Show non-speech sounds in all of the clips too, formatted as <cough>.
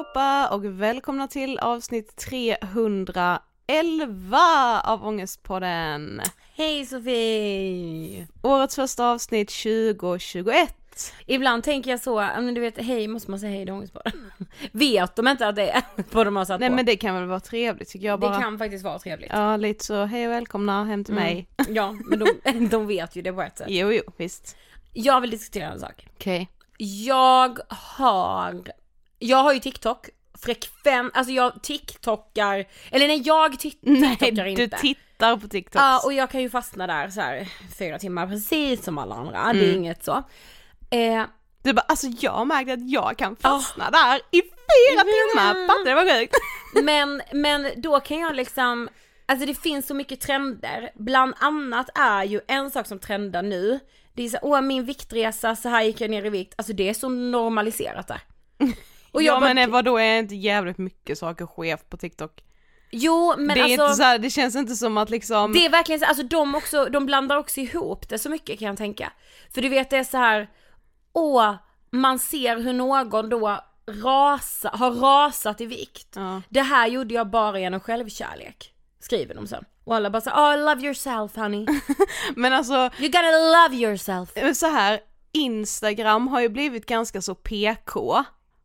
allihopa och välkomna till avsnitt 311 av Ångestpodden. Hej Sofie! Årets första avsnitt 2021. Ibland tänker jag så, men du vet, hej, måste man säga hej i Ångestpodden? <laughs> Vet de inte att det är <laughs> vad de har satt Nej på? men det kan väl vara trevligt tycker jag bara. Det kan faktiskt vara trevligt. Ja lite så, hej och välkomna hem till mig. Ja, men de, <laughs> de vet ju det på ett sätt. Jo jo, visst. Jag vill diskutera en sak. Okej. Jag har, jag har ju TikTok, frekvent, alltså jag TikTokar, eller nej jag tit- <laughs> Nej TikTokar du inte. tittar på TikTok. Ja och jag kan ju fastna där så här fyra timmar precis som alla andra, det är inget så. Eh, Du bara, alltså jag märkte att jag kan fastna där i fyra timmar, fattar du vad sjukt? <laughs> Men, men då kan jag liksom, alltså det finns så mycket trender. Bland annat är ju en sak som trendar nu, det är så åh min viktresa, så här gick jag ner i vikt. Alltså det är så normaliserat där. <laughs> Och jag ja bara, men vadå är inte jävligt mycket saker skevt på TikTok? jo men det är alltså. inte så här, det känns inte som att liksom Det är verkligen så, alltså de också, de blandar också ihop det så mycket kan jag tänka. För du vet det är så här, åh, man ser hur någon då rasa, har rasat i vikt. Ja. Det här gjorde jag bara genom självkärlek. Skriver de sen. Och alla bara så oh love yourself honey. <laughs> Men alltså You gotta love yourself. Men så här, Instagram har ju blivit ganska så PK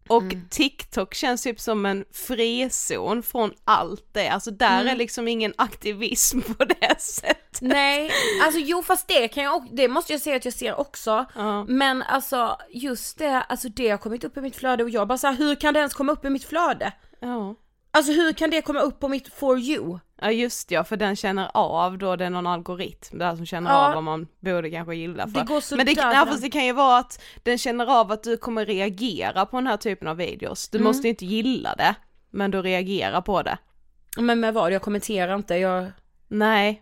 och Mm. TikTok känns typ som en frizon från allt det, alltså där Mm. är liksom ingen aktivism på det <laughs> sättet. Nej, alltså jo fast det kan jag också, det måste jag säga att jag ser också. Ja. Men alltså just det, alltså det har kommit upp i mitt flöde och jag bara så här, hur kan det ens komma upp i mitt flöde? Ja. Alltså hur kan det komma upp på mitt for you? Ja just ja, för den känner av då, det är någon algoritm där som känner Ja. av vad man borde kanske gilla för. Det går så Men det, för fast det kan ju vara att den känner av att du kommer reagera på den här typen av videos. Mm. Du måste ju inte gilla det, men du reagerar på det. Men med vad? Jag kommenterar inte, jag... Nej,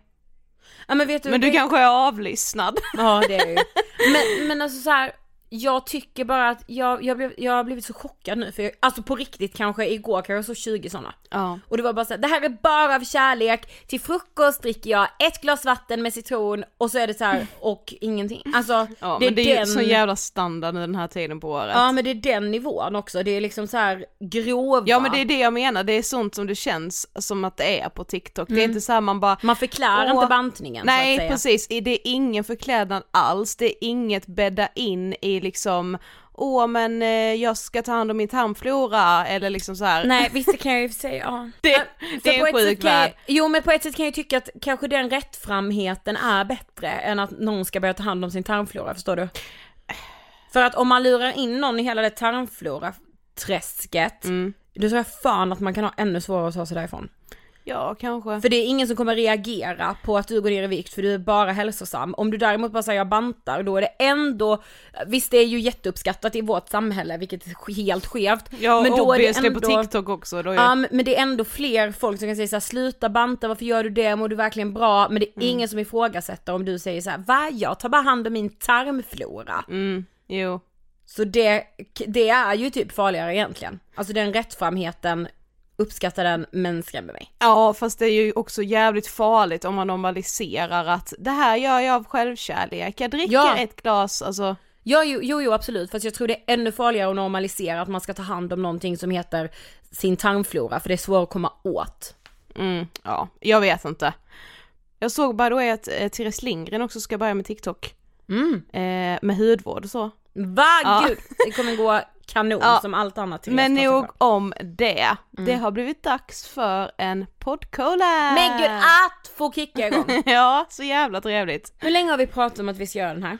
Ja men vet du, men du det... kanske är avlyssnad. Ja det är ju. <laughs> Men, men alltså så här. Jag tycker bara att jag, jag, blev, jag har blivit så chockad nu för jag, alltså på riktigt kanske igår kanske jag såg 20 sådana. Ja. Och det var bara så här, det här är bara av kärlek, till frukost dricker jag ett glas vatten med citron och så är det så här <laughs> och ingenting. Alltså Ja det är men det är ju den, sån jävla standard den här tiden på året. ja men det är den nivån också, det är liksom så här grova. Ja men det är det jag menar, det är sånt som det känns som att det är på TikTok. Det är inte så här man bara Man förklarar Åh, inte bantningen så att Nej säga. precis, det är ingen förklädnad alls, det är inget bädda in i liksom Åh men eh, jag ska ta hand om min tarmflora eller liksom så här. Nej visst det kan jag ju säga, <laughs> ja. Det- det är en sjuk kan jag, värld. Jo men på ett sätt kan jag ju tycka att kanske den rättframheten är bättre än att någon ska börja ta hand om sin tarmflora, förstår du? För att om man lurar in någon i hela det tarmflora-träsket, Mm. då tror jag fan att man kan ha ännu svårare att ta sig därifrån. Ja, kanske. För det är ingen som kommer reagera på att du går ner i vikt för du är bara hälsosam. Om du däremot bara säger jag bantar, då är det ändå, visst det är ju jätteuppskattat i vårt samhälle, vilket är helt skevt. Ja, men då är det ändå, på TikTok också. Då är... Ja men det är ändå fler folk som kan säga såhär, sluta banta, varför gör du det, mår du verkligen bra? Men det är ingen som ifrågasätter om du säger såhär, va? Jag tar bara hand om min tarmflora. Mm, jo. Så det, det är ju typ farligare egentligen. Alltså den rättframheten, uppskattar den men skrämmer mig. Ja, fast det är ju också jävligt farligt om man normaliserar att det här gör jag av självkärlek, jag dricker Ja. ett glas, alltså. Ja, jo, jo, jo absolut, fast jag tror det är ännu farligare att normalisera att man ska ta hand om någonting som heter sin tarmflora, för det är svårt att komma åt. Mm, ja, jag vet inte. Jag såg bara då att eh, Therese Lindgren också ska börja med TikTok. Mm. Eh, med hudvård och så. Va Ja. gud, det kommer gå kanon Ja. som allt annat. Therese Men nog om det. Det har blivit dags för en poddcollab! Men gud, att få kicka igång! <laughs> Ja, så jävla trevligt. Hur länge har vi pratat om att vi ska göra den här?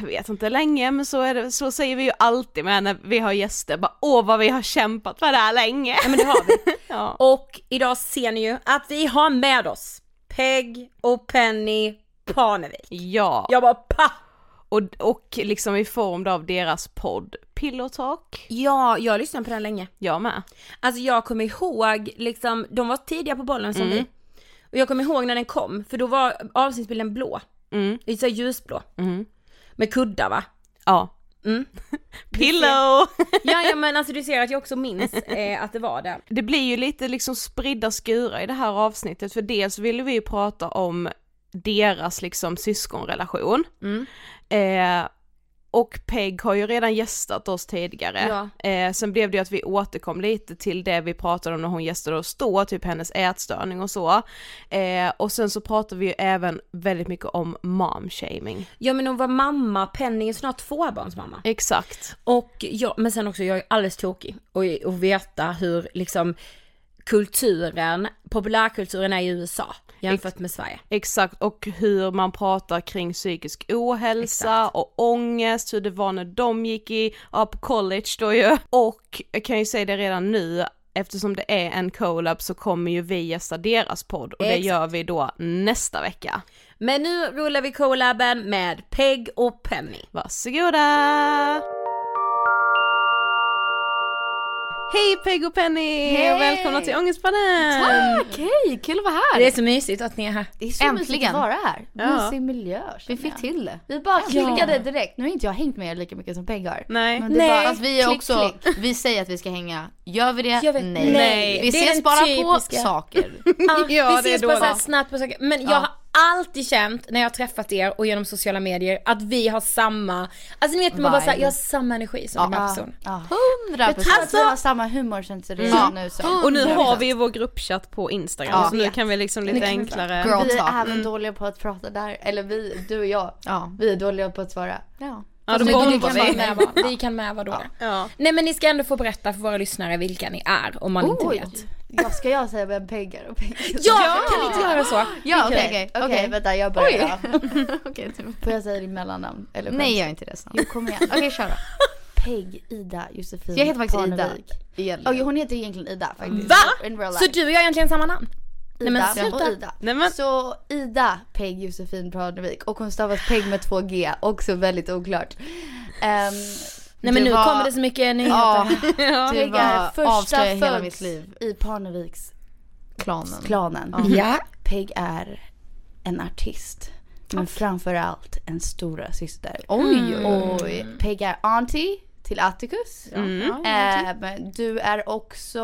Jag vet inte länge, men så, är det, så säger vi ju alltid med när vi har gäster. Bara, Åh vad vi har kämpat för det här länge! Ja men det har vi. <laughs> Ja. Och idag ser ni ju att vi har med oss Peg och Penny Parnevik. Ja, Jag bara pa! och, och liksom i form av deras podd Pillow Talk. Ja, jag lyssnade på den länge. Jag med. Alltså jag kommer ihåg, liksom, de var tidiga på bollen som Mm. vi. Och jag kommer ihåg när den kom, för då var avsnittsbilden blå. Mm. Lite såhär ljusblå. Mm. Med kuddar va? Ja. Mm. <laughs> Pillow! <laughs> Ja, ja men alltså du ser att jag också minns eh, att det var det. Det blir ju lite liksom spridda skurar i det här avsnittet för dels ville vi ju prata om deras liksom syskonrelation. Mm. Eh, och Peg har ju redan gästat oss tidigare. Ja. Eh, sen blev det ju att vi återkom lite till det vi pratade om när hon gästade oss då, typ hennes ätstörning och så. Eh, och sen så pratar vi ju även väldigt mycket om mom-shaming. Ja men hon var mamma, Penny är snart tvåbarnsmamma. Exakt. Och ja, men sen också jag är alldeles tokig och, och veta hur liksom kulturen, populärkulturen är i USA jämfört med Sverige. Exakt, och hur man pratar kring psykisk ohälsa Exakt. och ångest, hur det var när de gick i, ja, på college då ju. Och jag kan ju säga det redan nu, eftersom det är en collab så kommer ju vi gästa deras podd och det Exakt. gör vi då nästa vecka. Men nu rullar vi collaben med Peg och Penny. Varsågoda! Hej Peg och Penny! Hej! Och välkomna till Ångestpodden! Okej, kul att vara här. Det är så mysigt att ni är här. Det är så mysigt Äntligen. att vara här. Ja. Mysig miljö Vi fick jag. till det. Vi bara klickade Ja. direkt. Nu har inte jag hängt med er lika mycket som Peg har. Nej. Men det Nej. Bara, Fast vi är klick, också, klick. vi säger att vi ska hänga. Gör vi det? Jag vet- nej. nej. Vi ses bara typiska. på saker. Ja, vi det är ses bara då. så här snabbt på saker. Men jag Ja. har alltid känt när jag har träffat er och genom sociala medier att vi har samma, alltså ni vet man bara såhär, jag har samma energi som de här Ja, personerna. ja. Hundra tror procent. att vi har samma humor känns det redan nu så. Och nu 100%. har vi ju vår gruppchatt på Instagram Ja. så nu kan vi liksom lite enklare Vi är även dåliga på att prata där, eller vi, du och jag, Ja. vi är dåliga på att svara. ja. Ja, då bombar vi kan vi. vara med <laughs> vad, vi kan med vad då. Ja. Nej men ni ska ändå få berätta för våra lyssnare vilka ni är om man inte Oj! vet. Ja, ska jag säga vem Peg är och Peg är? Ja, kan ni inte göra så? Ja, Okej, okej, okej, okej. vänta jag börjar. <laughs> Okej, typ. Får jag säga ditt mellannamn? Eller Nej, gör inte det snart. Jo, kom igen. Okej, kör då. Peg, Ida, Josefin, Jag heter faktiskt Ida. Parnevik. Egentligen. Oj, hon heter egentligen Ida faktiskt. Va? In real Så du och jag har egentligen samma namn? Ida Nej, men sluta. och Ida. Nej men, Så Ida Peg Josefin Parnevik och hon stavas Peg med två G, också väldigt oklart. Ehm, Nej men Du nu var- kommer det så mycket nyheter. Ja, <laughs> ja. du var första hela mitt liv. i Parneviks Klanen. klanen. Ja. Peg är en artist. Men framförallt en stora syster. Oj, oj, Och oj. Peg är auntie till Atticus. Mm. Eh, men du är också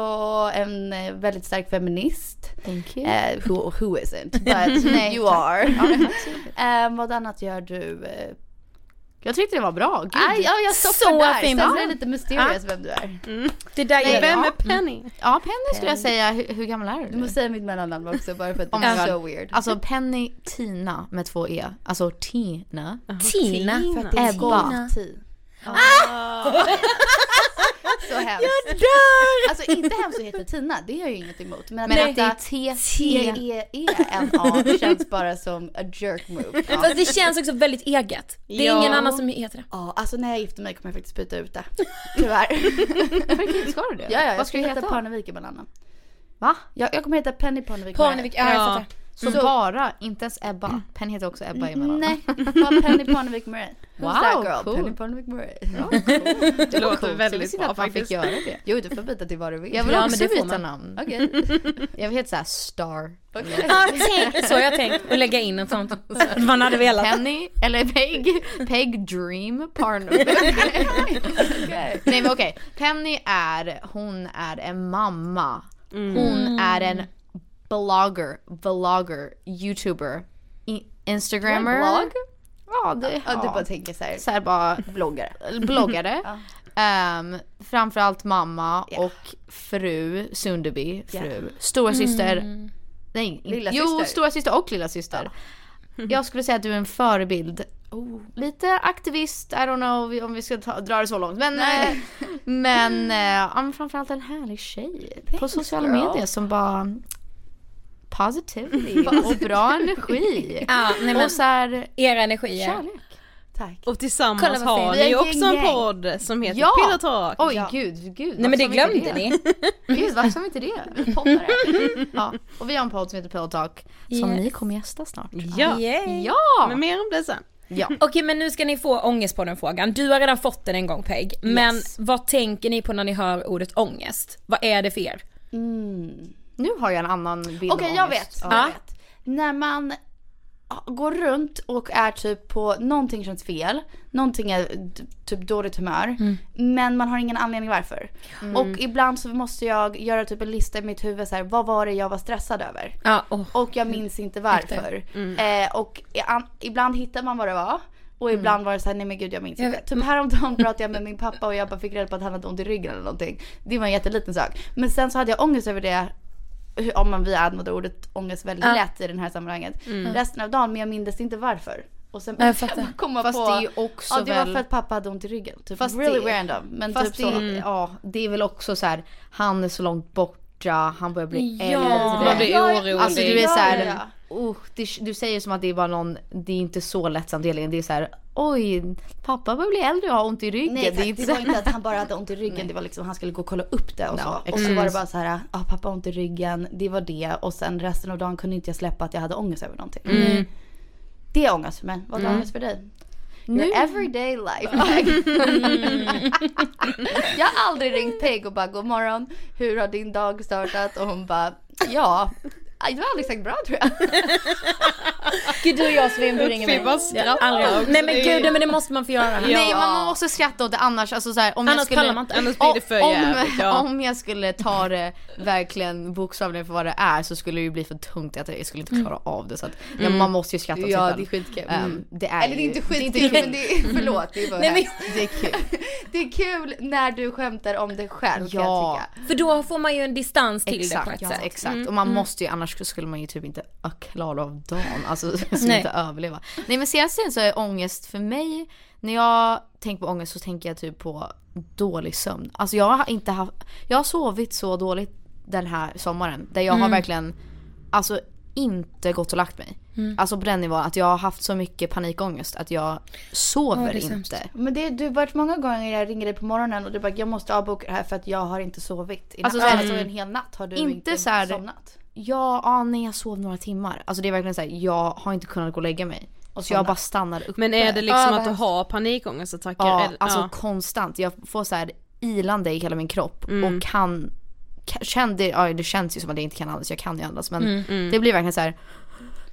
en eh, väldigt stark feminist. Thank you. Eh, who, who isn't? But <laughs> Nej, you are. Ja, <laughs> Eh, vad annat gör du? Jag tyckte det var bra. Gud. aj, ja, jag stoppar Så där. fin. Sen Ja. är det lite mysterious vem du är. Det där Nej, är Vem Ja. är Penny? Ja, Penny skulle jag säga. Hur, hur gammal är du? Du måste säga mitt mellannamn också bara för att Oh det är so weird. Alltså Penny Tina med två E. Alltså Tina. Tina. För att det är Ebba. Skoltid. <laughs> Så hemskt. Jag dör! Alltså inte hemskt att heta Tina, det har jag ju inget emot. Men att Men att det är. T-E-E-N-A känns bara som a jerk move. Ja. <laughs> Fast det känns också väldigt eget. Det är Ja. ingen annan som heter det. Ja, alltså när jag gifter mig kommer jag faktiskt byta ut det. Tyvärr. <laughs> Ska du det? Ja, ja, jag Vad ska heta heta? Parnevik i mellannamn. Va? Jag, jag kommer heta Penny Parnevik Parnevik, ja, jag fattar. Så, Så- bara, inte ens Ebba. Penny heter också Ebba emellan. Nej, <laughs> bara Penny Parnevik Murray. Who's Wow, that girl? cool. Penny Parnevik Murray. Det låter coolt. väldigt bra att man fick faktiskt. göra det. Jo, du får byta till vad du vill. Jag vill Ja, också byta man. namn. Okej. <laughs> Jag vill heta såhär Star. Ja, tänk, så har jag tänkt att lägga in en. Att man hade velat. Penny, eller Peg, Peg Dream Parnevik. <laughs> Okej. Nej men okej, Penny är, hon är en mamma. Hon är en blogger, vlogger, youtuber, instagrammer. Blogg? Ja, det, Ja, du ja. bara tänker såhär, så här bara bloggare. <laughs> bloggare. Ja. Um, framförallt mamma Ja. och fru, be fru. Stora syster. Nej, inte- Lilla jo syster. stora syster och lilla syster. <laughs> Jag skulle säga att du är en förebild. Oh, lite aktivist, I don't know om vi ska ta, dra det så långt. Men, Nej. eh, <laughs> men, ja, men framförallt en härlig tjej på Thanks, sociala girl. medier som bara positivity <laughs> och bra energi. <laughs> Ja, nej men och så här, era energier. kärlek. Tack. Och tillsammans har ni Vi är också en podd som heter Ja. Pillow Talk. Oj Ja. gud, gud. Nej men det vi glömde ni. <laughs> Gud varför sa vi inte det? Poddare. Ja, och vi har en podd som heter Pillow Talk som Yes. ni kommer gästa snart. Ja, Yay. Ja! men mer om det sen. ja. Okej men nu ska ni få ångest på den frågan. Du har redan fått den en gång Peg. Men Yes. vad tänker ni på när ni hör ordet ångest? Vad är det för er? Nu har jag en annan bild Okej, av jag vet. Ja. Jag vet. När man går runt och är typ på, någonting känns fel, någonting är typ dåligt humör, men man har ingen anledning varför. Och ibland så måste jag göra typ en lista i mitt huvud så här, vad var det jag var stressad över? Ja, åh. Och jag minns inte varför. Eh, och i- an- ibland hittar man vad det var. Och ibland var det såhär, nej men gud jag minns inte. Typ häromdagen <laughs> pratade jag med min pappa och jag bara fick reda på att han hade ont i ryggen eller någonting. Det var en jätteliten sak. Men sen så hade jag ångest över det, om man vi använder ordet ångest väldigt Ja. lätt i det här sammanhanget. Resten av dagen, men jag minns inte varför. Och sen Jag fattar. jag komma Fast på, det är ju också ja det var väl- för att pappa hade ont i ryggen. Typ Fast really det- random. Men Fast typ så. det, ja, det är väl också så här, han är så långt borta, han börjar bli Ja. äldre. Man blir Ja, ja. orolig. Alltså du är Ja, såhär, ja, oh, det, du säger som att det är bara någon, det är inte så lättsamt egentligen. Det är så här, oj, pappa börjar bli äldre och har ont i ryggen. Nej det inte det var inte att han bara hade ont i ryggen, det var liksom han skulle gå och kolla upp det och så. Ja, och så var det bara så här, ja pappa har ont i ryggen, det var det. Och sen resten av dagen kunde inte jag släppa att jag hade ångest över någonting. Det är ångest för mig, vad är ångest för dig? Nu- Your everyday life. <laughs> <laughs> jag har aldrig ringt Peg och bara god morgon, hur har din dag startat? Och hon bara, ja, Aj, du har aldrig sagt bra tror jag. <laughs> Gud du och jag Sven, du ringer mig. Ja, skrattar. Nej men Det gud men det måste man få göra. Nej man måste skratta åt det annars, alltså så här, om jag Annars skulle, pallar man inte. Annars blir det för om, jävligt. Ja. <laughs> om jag skulle ta det verkligen bokstavligen för vad det är så skulle det ju bli för tungt att jag skulle inte klara av det så att ja, man måste ju skratta åt sig Ja, det är skitkul. Ehm, det är Eller det är inte skitkul men det är, <laughs> förlåt det är bara Nej, men- det är kul. Det är kul när du skämtar om dig själv kan Ja. jag tycka. För då får man ju en distans till Exakt, det på ett ja, sätt. exakt. Och man måste ju, annars skulle man ju typ inte klara av dagen, alltså <laughs> skulle Nej. inte överleva. Nej men senaste tiden så är ångest för mig, när jag tänker på ångest så tänker jag typ på dålig sömn. Alltså jag har inte haft, jag har sovit så dåligt den här sommaren där jag har verkligen, alltså inte gått och lagt mig. Alltså på den nivån att jag har haft så mycket panikångest att jag sover sämst. inte. Men det, du har varit många gånger jag ringer dig på morgonen och du bara jag måste avboka det här för att jag har inte sovit. I natt. Alltså, Alltså, mm. en hel natt har du Inte inte, så här- somnat. Ja, ja, nej jag sov några timmar. Alltså det är verkligen såhär, jag har inte kunnat gå och lägga mig. Så jag bara stannade uppe. Men är det liksom Ja, att du har panikångestattacker? Ja, eller- alltså ja. konstant. Jag får så här ilande i hela min kropp Mm. och kan, ka- kände, ja det känns ju som att jag inte kan andas, jag kan ju andas men Mm. det blir verkligen så här.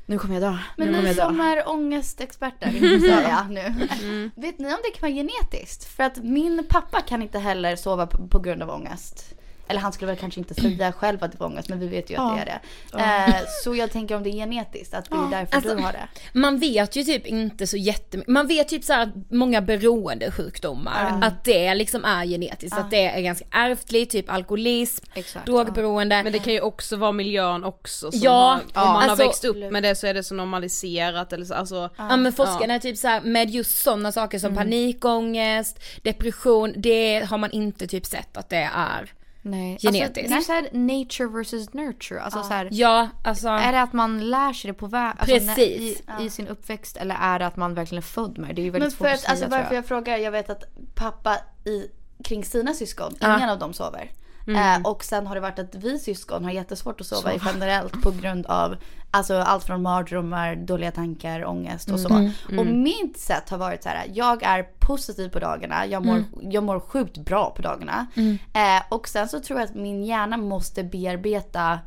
nu kommer jag dö, Men nu kommer ni jag dö. som är ångestexperter, <laughs> jag nu. Mm. Vet ni om det kan vara genetiskt? För att min pappa kan inte heller sova på, på grund av ångest. Eller han skulle väl kanske inte säga själv att det var ångest men vi vet ju att det är det. Eh, så jag tänker om det är genetiskt, att det är därför Alltså, du har det. Man vet ju typ inte så jättemycket, man vet typ så här att många beroendesjukdomar, att det liksom är genetiskt, att det är ganska ärftligt, typ alkoholism, Exakt, drogberoende. Men det kan ju också vara miljön också som Ja, har, om man alltså- har växt upp med det så är det så normaliserat eller så, alltså Ja men forskarna är typ så här, med just sådana saker som panikångest, depression, det har man inte typ sett att det är. Nej. Genetiskt. Alltså, det är såhär nature versus nurture. Alltså så här, Ja, alltså. Är det att man lär sig det på väg, alltså, när- Precis. i, i sin uppväxt eller är det att man verkligen är född med det? Det är ju Men väldigt för svårt att, att säga alltså varför jag. jag frågar, jag vet att pappa i, kring sina syskon, Ja. ingen av dem sover. Eh, och sen har det varit att vi syskon har jättesvårt att sova generellt på grund av alltså, allt från mardrömmar, dåliga tankar, ångest och så. Och mitt sätt har varit så här, jag är positiv på dagarna, jag mår, jag mår sjukt bra på dagarna. Eh, och sen så tror jag att min hjärna måste bearbeta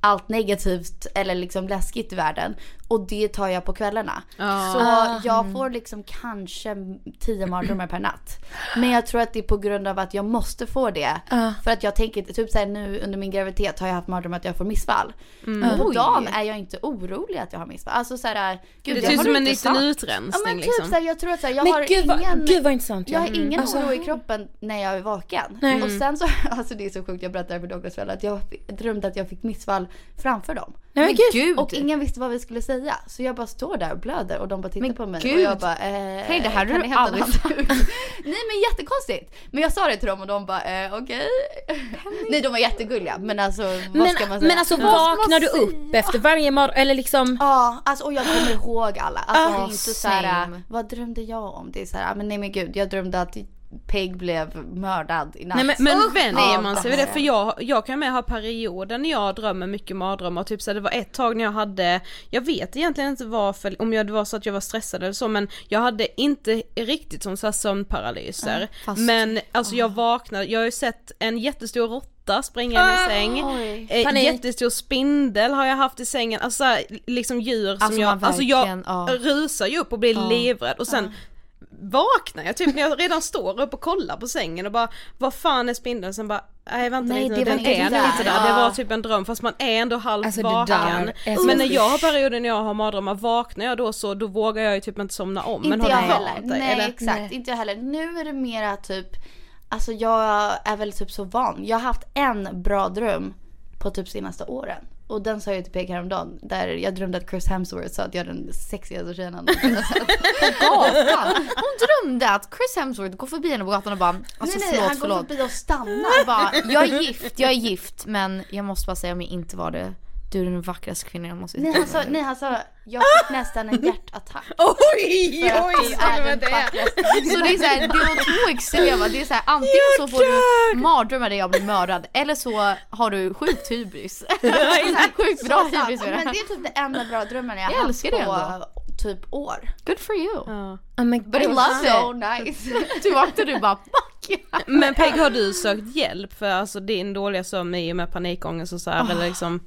allt negativt eller liksom läskigt i världen. Och det tar jag på kvällarna. Så jag får liksom kanske 10 mardrömmar per natt. Men jag tror att det är på grund av att jag måste få det. För att jag tänker, typ såhär nu under min graviditet har jag haft mardrömmar att jag får missfall. Men på dagen är jag inte orolig att jag har missfall. Alltså såhär, gud Det jag ser ut som en liten utrensning Ja men typ liksom. såhär, jag tror att såhär, jag Men har gud vad, ingen... gud vad intressant. Jag ja. har ingen Alltså, oro i kroppen när jag är vaken. Nej. Och sen så, <laughs> alltså det är så sjukt, jag berättade för Douglas väl att jag drömde att jag fick missfall framför dem. Nej men gud. Gud! Och ingen visste vad vi skulle säga. Så jag bara står där och blöder och de bara tittar Men på mig. gud. Och jag bara, eh, Hej, det här kan ni du hämta en handduk? <laughs> Nej men jättekonstigt. Men jag sa det till dem och de bara, eh, okej. Nej de var jättegulliga men alltså vad Men, ska man säga? men alltså Vad vaknar du upp efter varje morgon eller liksom? Ja, alltså, och jag kommer ihåg alla. Alltså det är Ah, inte såhär, same. vad drömde jag om? Det är såhär, men nej men gud, jag drömde att Peg blev mördad i natt. Nej men, men Usch, vänjer ja, man sig vid det? För jag, jag kan med ha perioder när jag drömmer mycket mardrömmar, typ så det var ett tag när jag hade, jag vet egentligen inte varför, om jag, det var så att jag var stressad eller så men jag hade inte riktigt som så här sömnparalyser. fast- men alltså jag vaknade, jag har ju sett en jättestor råtta springa in i säng, eh, Panik. jättestor spindel har jag haft i sängen, alltså liksom djur som Alltså, jag, alltså jag ja. rusar ju upp och blir livrädd och sen vaknar jag typ när jag redan står upp och kollar på sängen och bara vad fan är spindeln? Sen bara nej vänta Nej, lite, det den är inte där. det var typ en dröm fast man är ändå halvt Alltså, vaken. Men när jag har perioder när jag har mardrömmar, vaknar jag då så då vågar jag ju typ inte somna om. men inte har jag heller. dig? Nej eller? exakt, inte jag heller. Nu är det mera typ, alltså jag är väl typ så van. Jag har haft en bra dröm på typ senaste åren. Och den sa jag till Peg häromdagen. Där jag drömde att Chris Hemsworth sa att jag är den sexigaste tjejen han sett. <laughs> Gatan. Hon drömde att Chris Hemsworth går förbi henne på gatan och bara alltså nej nej, förlåt han går förlåt. förbi och stannar. Bara, jag är gift, jag är gift men jag måste bara säga om jag inte var det. Du är den vackraste kvinnan jag Nej han sa, nej han sa, jag fick nästan en <laughs> hjärtattack. Oj För att oj! du är den det. vackraste. <laughs> Så det är såhär, det var två extrema. Det är såhär, antingen så får du mardrömmar där jag blir mördad eller så har du sjukt hybris. <laughs> sjukt bra Så hybris Men det. är typ det enda bra drömmen jag, Jag har älskar det haft på typ år. Good for you. Ja. Ja, men But it I was love so nice. Du vaknade du bara. Men Peg har du sökt hjälp för alltså din dåliga sömn i och med panikångest och så här, eller liksom?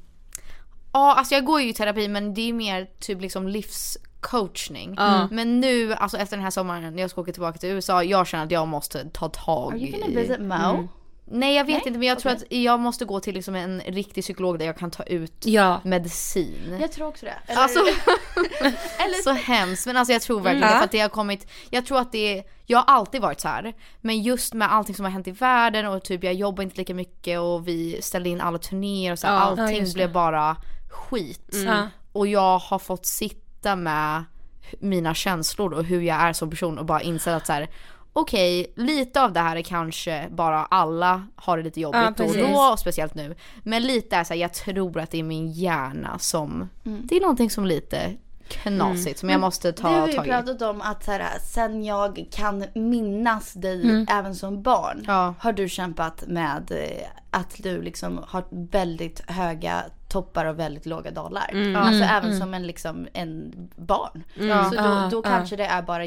Ja alltså jag går ju i terapi men det är mer typ liksom livscoachning. Ja. Men nu alltså efter den här sommaren när jag ska åka tillbaka till USA, jag känner att jag måste ta tag Are you i... gonna visit Mo? Nej jag vet Nej? inte men jag tror Okej. att jag måste gå till liksom en riktig psykolog där jag kan ta ut Ja. medicin. Jag tror också det. Eller, Alltså, <laughs> eller så hemskt men alltså jag tror verkligen det för att det har kommit, jag tror att det, jag har alltid varit så här. Men just med allting som har hänt i världen och typ jag jobbar inte lika mycket och vi ställde in alla turnéer och så här, Ja. allting Ja, blev bara skit. Ja. Och jag har fått sitta med mina känslor och hur jag är som person och bara inse att så här. Okej, lite av det här är kanske bara alla har det lite Ja, jobbigt då och då, och speciellt nu. Men lite är så här, jag tror att det är min hjärna som, det är någonting som lite knasigt som jag måste det har ta vi ju tag i. pratat om att så här, sen jag kan minnas dig även som barn Ja. har du kämpat med att du liksom har väldigt höga toppar och väldigt låga dalar. Alltså även som en, liksom, en barn. Ja. Så då, då kanske det är bara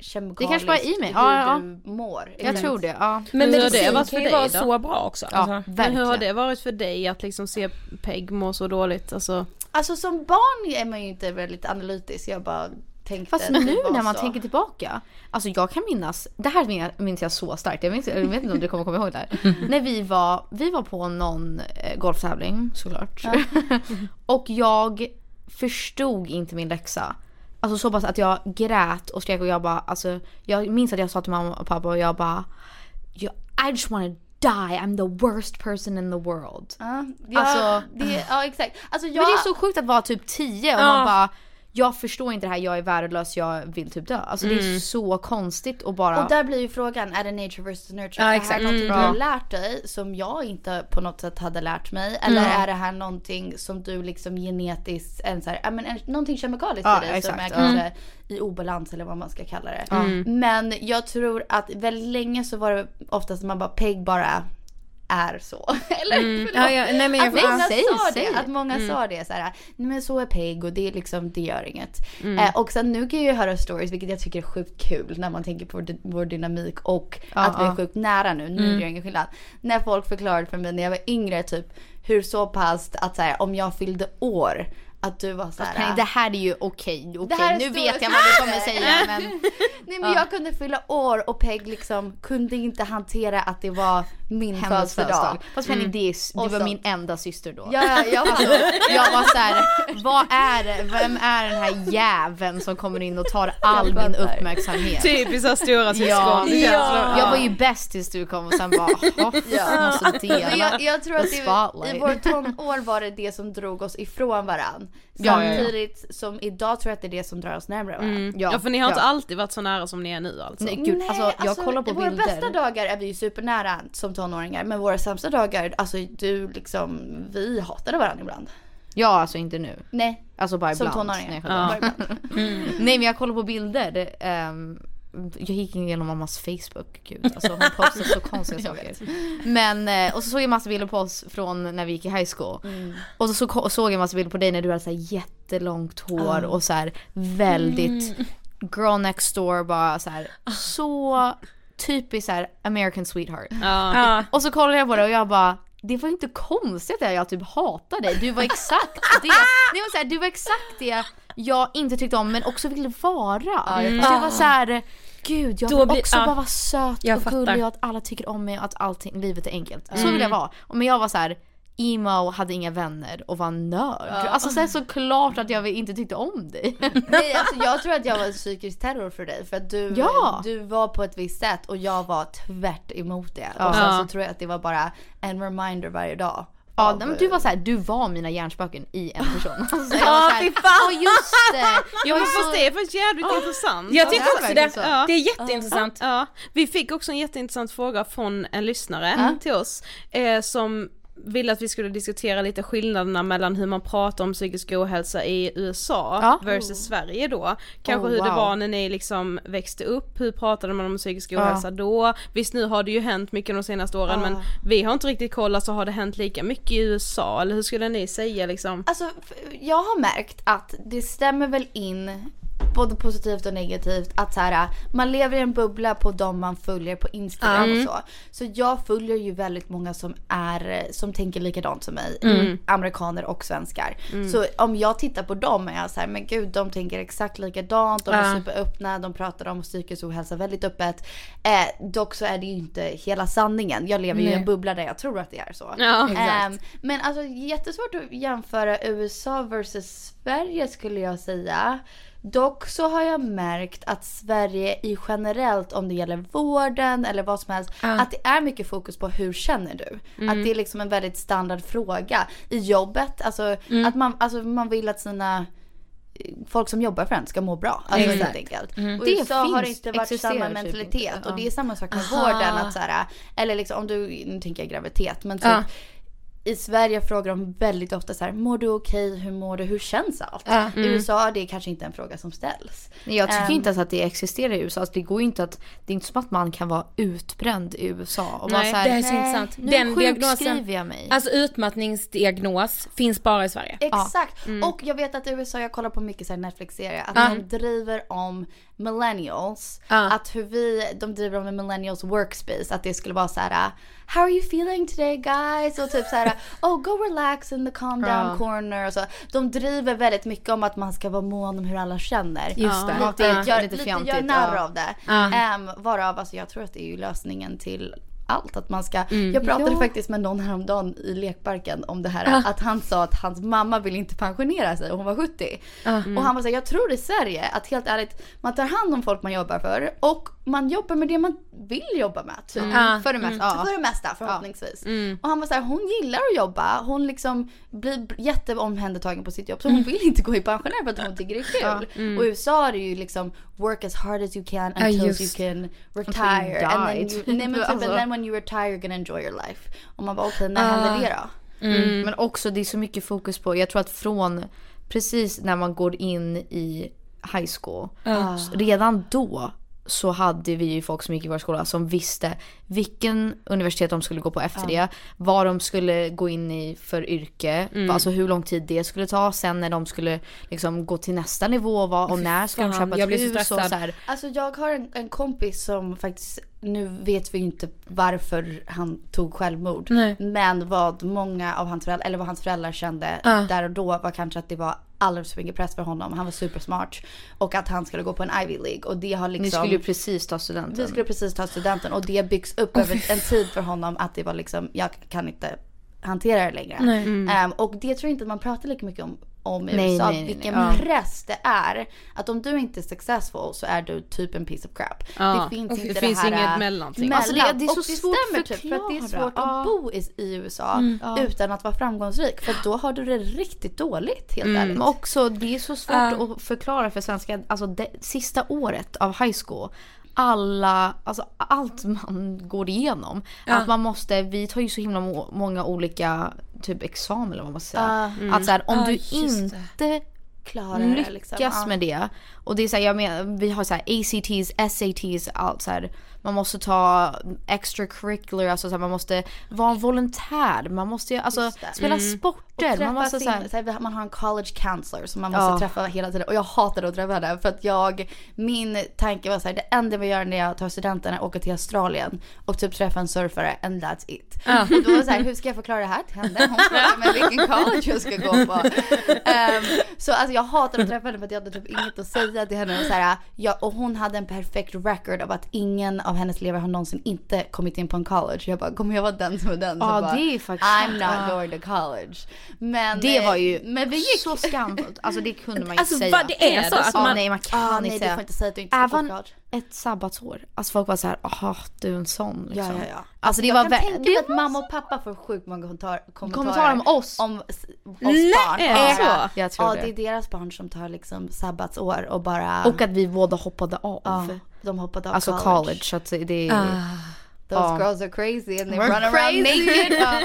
kemikaliskt Det kanske bara i mig. hur Ja, ja. du mår. Jag tror det, ja. Men Hur har det varit för dig vara så bra också. Ja, Alltså. Men verkligen. hur har det varit för dig att liksom se Peg må så dåligt? Alltså, Alltså som barn är man ju inte väldigt analytisk. Jag bara tänkte Fast nu när man så. tänker tillbaka, alltså jag kan minnas, det här minns jag, så starkt, jag, minns, jag vet inte om du kommer komma ihåg det här. <laughs> när vi var, vi var på någon eh, golftävling såklart. <laughs> och jag förstod inte min läxa. Alltså så pass att jag grät och skrek och jag bara, alltså jag minns att jag sa till mamma och pappa och jag bara, "Jag- I just wanna die, I'm the worst person in the world. Ja, ja, Alltså- det, ja exakt. Alltså jag, Men det är så sjukt att vara typ 10 och Ja. man bara jag förstår inte det här, jag är värdelös, jag vill typ dö. Alltså det är så konstigt och bara... Och där blir ju frågan, är det nature versus nurture? Ja, är det exakt. här någonting Mm. du har Ja. lärt dig som jag inte på något sätt hade lärt mig? Eller är det här någonting som du liksom genetiskt, en så här, men en, någonting kemikaliskt Ja, i dig som är exakt. kanske i obalans eller vad man ska kalla det. Men jag tror att väldigt länge så var det oftast man bara, Peg bara är så. <laughs> Eller förlåt. Ja, ja, nej, men jag, Att många säg, sa säg. det, att många Mm. sa det så här, nej men så är Peg och det är liksom, det gör inget. Mm. Eh, och sen nu kan jag ju höra stories, vilket jag tycker är sjukt kul när man tänker på vår, dynamik och att vi är ja. sjukt nära nu, nu Mm. gör det ingen skillnad. När folk förklarade för mig när jag var yngre typ hur så pass att så här, om jag fyllde år, att du var så här. Penny, det här är ju okej, här är Nu vet jag vad du kommer säga <laughs> men Nej men jag kunde fylla år och Peg liksom kunde inte hantera att det var min hennes födelsedag. födelsedag. Fast Penny, det är, du Och var så- min enda syster då. Ja, ja, jag var Jag var såhär, vad är det? Vem är den här jäveln som kommer in och tar all min uppmärksamhet? Typiskt så stora syskon. Ja, som- jag var ju bäst tills du kom och sen bara, ja. måste dela. Men jag, jag tror att det, i vår tonår var det det som drog oss ifrån varann. Ja, ja, ja. Samtidigt som idag tror jag att det är det som drar oss närmare varandra. Ja, för ni har inte ja. alltid varit så nära som ni är nu alltså. Nej gud, alltså jag kollar på våra bilder. bästa dagar är vi ju supernära som tonåringar men våra sämsta dagar, alltså du liksom, vi hatade varandra ibland. Ja alltså inte nu. Nej, Alltså bara som ibland. tonåringar. Nej, Bara jag ibland. <laughs> Nej men jag kollar på bilder. ehm, jag gick igenom mammas Facebook, gud <laughs> alltså hon postar så konstiga saker. Men, eh, och så såg jag massa bilder på oss från när vi gick i high school. Och så, såg jag massa bilder på dig när du hade så här jättelångt hår och så här väldigt girl next door bara så här så typiskt så här American sweetheart. Ja. Och så kollade jag på det och jag bara det var inte konstigt att jag typ hatar dig. Du var exakt det. Det var så här, du var exakt det jag inte tyckte om men också ville vara. jag Så jag var så här, gud jag vill blir- också ja. bara vara söt Jag och fattar. gullig och att alla tycker om mig och att allting, livet är enkelt. Så vill jag vara. Och Men jag var så här emo, hade inga vänner och var nörd. Alltså så, här, så klart att jag inte tyckte om dig. <laughs> Nej alltså jag tror att jag var psykisk terror för dig för att du, Ja. du var på ett visst sätt och jag var tvärt emot det. Ja. Och sen Ja. så tror jag att det var bara en reminder varje dag. Ja, av- men du var så här, du var mina hjärnspöken i en person. <laughs> Alltså, jag Ja, var så fy fan. "Åh, just det! Ja men fast det är faktiskt jävligt intressant. Jag tycker också det. så. Ja. Det är jätteintressant. Ja, vi fick också en jätteintressant fråga från en lyssnare till oss eh, som ville att vi skulle diskutera lite skillnaderna mellan hur man pratar om psykisk ohälsa i USA Ja. versus Sverige då. Kanske Oh, hur det wow. var när ni liksom växte upp, hur pratade man om psykisk Ja. ohälsa då? Visst nu har det ju hänt mycket de senaste åren men vi har inte riktigt koll, alltså har det hänt lika mycket i USA eller hur skulle ni säga liksom? Alltså jag har märkt att det stämmer väl in både positivt och negativt att så här, man lever i en bubbla på de man följer på Instagram och så. Så jag följer ju väldigt många som är, som tänker likadant som mig. Amerikaner och svenskar. Så om jag tittar på dem är jag så här, men gud de tänker exakt likadant, de är Ja. superöppna, de pratar om psykisk ohälsa väldigt öppet. Eh, dock så är det ju inte hela sanningen. Jag lever ju i en Nej. bubbla där jag tror att det är så. Ja. Ehm, men alltså jättesvårt att jämföra USA versus Sverige skulle jag säga. Dock så har jag märkt att Sverige i generellt om det gäller vården eller vad som helst. Att det är mycket fokus på hur känner du? Att det är liksom en väldigt standard fråga. I jobbet, alltså att man, alltså, man vill att sina folk som jobbar för en ska må bra. Alltså helt enkelt. Och Det USA har det finns- inte varit samma typ mentalitet. inte. Och det är samma sak med Aha. vården. Att så här, eller liksom om du, nu tänker jag graviditet, men typ Ja. I Sverige frågar de väldigt ofta så här, mår du okej, hur mår du, hur känns allt? Ja. I USA det är kanske inte en fråga som ställs. Jag tycker Ehm. inte ens att det existerar i USA. Alltså, det går ju inte att, det är inte som att man kan vara utbränd i USA och bara Nej, så här, Det är så intressant. nu Den sjukskriver diagnosen, jag mig. alltså utmattningsdiagnos finns bara i Sverige. Exakt! Och jag vet att i USA, jag kollar på mycket så här Netflix-serier, att Ja. de driver om millennials. Ja. Att hur vi, de driver om en millennials workspace, att det skulle vara så här. How are you feeling today guys? Och typ så här, <laughs> oh go relax in the calm down Ja. corner och så. De driver väldigt mycket om att man ska vara mån om hur alla känner. Just det. Lite, är gör, lite lite, fjantigt, gör narr av det. Um, varav, alltså jag tror att det är ju lösningen till allt. Att man ska, jag pratade Ja. faktiskt med någon häromdagen i lekparken om det här. Att han sa att hans mamma vill inte pensionera sig och hon var 70. Och han var såhär, jag tror i Sverige att helt ärligt, man tar hand om folk man jobbar för och man jobbar med det man vill jobba med. Typ. Ja. För det mesta, ja. För det mesta förhoppningsvis. Och han var såhär, hon gillar att jobba. Hon liksom blir jätteomhändertagen på sitt jobb. Så hon vill inte gå i pensionär för att hon tycker det är kul. Och i USA är det ju liksom work as hard as you can until just. you can retire. And then you, typ. nej men <laughs> typ, Alltså. and then when you retire you're gonna enjoy your life. Och man bara okej, när händer det då? Mm. Men också det är så mycket fokus på, jag tror att från precis när man går in i high school, så redan då så hade vi ju folk som gick i vår skola som visste vilken universitet de skulle gå på efter det. Vad de skulle gå in i för yrke. Mm. Alltså hur lång tid det skulle ta. Sen när de skulle liksom gå till nästa nivå. Vad, och när ska de köpa ett hus. Och så här. Alltså jag har en, en kompis som faktiskt, nu vet vi inte varför han tog självmord. Nej. Men vad många av hans föräldrar, eller vad hans föräldrar kände Ja. där och då var kanske att det var alldeles för mycket press för honom. Han var supersmart. Och att han skulle gå på en Ivy League. Och det har liksom... Ni skulle ju precis ta studenten. Vi skulle precis ta studenten och det byggs upp över en tid för honom att det var liksom, jag kan inte hantera det längre. Nej. Ehm, och det tror jag inte att man pratar lika mycket om, om i Nej, USA. nej, nej, vilken nej. Ja. press det är. Att om du inte är successful så är du typ en piece of crap. Ja, Det finns inte det finns här, inget äh, mellanting. Alltså, det- det är så och det svårt stämmer att typ för att det är svårt Ja. att bo i, i USA Ja. utan att vara framgångsrik. För då har du det riktigt dåligt helt ärligt. Men också det är så svårt Ja. att förklara för svenskar. Alltså det sista året av high school. Alla, alltså allt man går igenom. Att man måste, vi tar ju så himla må, många olika typ examen eller vad man ska säga. Att så här, om Ja, du inte Klarar det lyckas liksom. Med det. Och det är så här, jag menar, vi har så här ACTs, SATs, allt så här. Man måste ta extracurricular, alltså så här, man måste vara en volontär, man måste ju, alltså spela sporter. träffa Man måste sin, så här, så här, man har en college counselor som man måste Ja. träffa hela tiden. Och jag hatar att träffa henne för att jag, min tanke var så här, det enda jag vill göra när jag tar studenten är att åka till Australien och typ träffa en surfare and that's it. Och då var så här, hur ska jag förklara det här till henne? Hon frågar mig vilken college jag ska gå på. <laughs> Ehm, så alltså jag hatar att träffa henne för att jag hade typ inget att säga till henne. Och, så här, ja, och hon hade en perfekt record av att ingen av hennes elever har någonsin inte kommit in på en college. Jag bara, kommer jag vara den som är den Ja, bara, det är faktiskt I'm not Ja. going to college. Men, Det eh, var ju men vi gick så skamfullt. Alltså det kunde man ju Alltså, säga. vad det är så att man- nej man kan Ah, inte nej, du säga. får inte säga att du inte ska Även på college. Ett sabbatsår. Alltså folk var så här, aha du är en sån liksom. Ja, ja, ja. Alltså det jag var kan tänka mig att mamma och pappa får sjukt många kommentar, kommentarer, Kommentarer om oss. Om oss Nej, barn. är det Ja, så? Jag tror ja, det. det är deras barn som tar liksom sabbatsår och bara... Och att vi båda hoppade av. ja, de hoppade av Alltså college. så att det är... Those Ja. girls are crazy and they We're run around naked. Ja.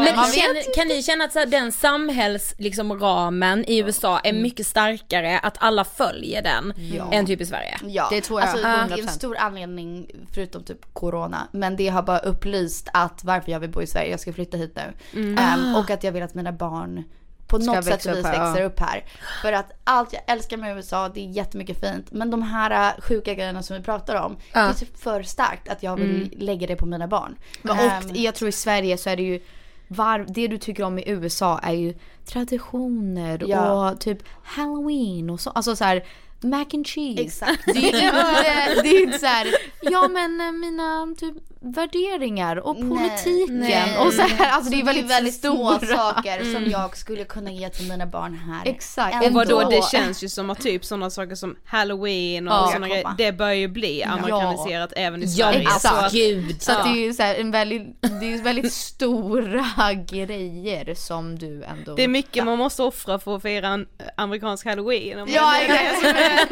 Men Man känn, kan ni känna att så här, den samhälls liksom, ramen i USA är mycket starkare, att alla följer den, än typ i Sverige? Ja, Det tror jag, Alltså, det är 100%. en stor anledning, förutom typ corona, men det har bara upplyst att varför jag vill bo i Sverige, jag ska flytta hit nu. Ehm, och att jag vill att mina barn på något sätt och vis växer ja. upp här. För att allt jag älskar med USA, det är jättemycket fint. Men de här äh, sjuka grejerna som vi pratar om, det är typ för starkt att jag vill lägga det på mina barn. Men Ehm, och jag tror i Sverige så är det ju var, det du tycker om i USA är ju traditioner Ja. och typ halloween och så. Alltså så här, mac and cheese. Exakt. Det är ju inte, det är inte så här, ja men eh, mina typ värderingar och politiken Nej. <laughs> och så här, alltså det är Så väldigt, väldigt små stora. saker som jag skulle kunna ge till mina barn här. Exakt. Ändå. Och vadå, det känns ju som att typ sådana saker som halloween och Ja. sådana grejer, det bör ju bli amerikaniserat även i Ja, Sverige. men Så att, gud. Så att det är ju så här en väldigt, det är väldigt stora <laughs> grejer som du ändå det är mycket man måste offra för att fira en amerikansk halloween. Ja exakt.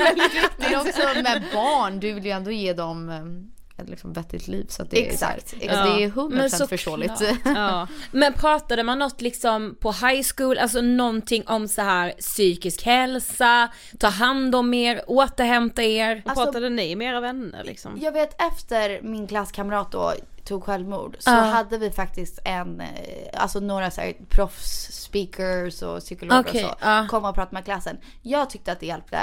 <laughs> Men också med barn, du vill ju ändå ge dem eh, ett liksom vettigt liv så att det är så här- Exakt, alltså, exakt. det är Men 100% såklart. förståeligt. Ja. <laughs> Men pratade man något liksom på high school, alltså någonting om så här psykisk hälsa, ta hand om er, återhämta er? Och pratade ni med era vänner liksom? Jag vet efter min klasskamrat då tog självmord så Ja. hade vi faktiskt en, eh, alltså några så här proffs-speakers och psykologer Okej, och så ja. kom och pratade med klassen. Jag tyckte att det hjälpte.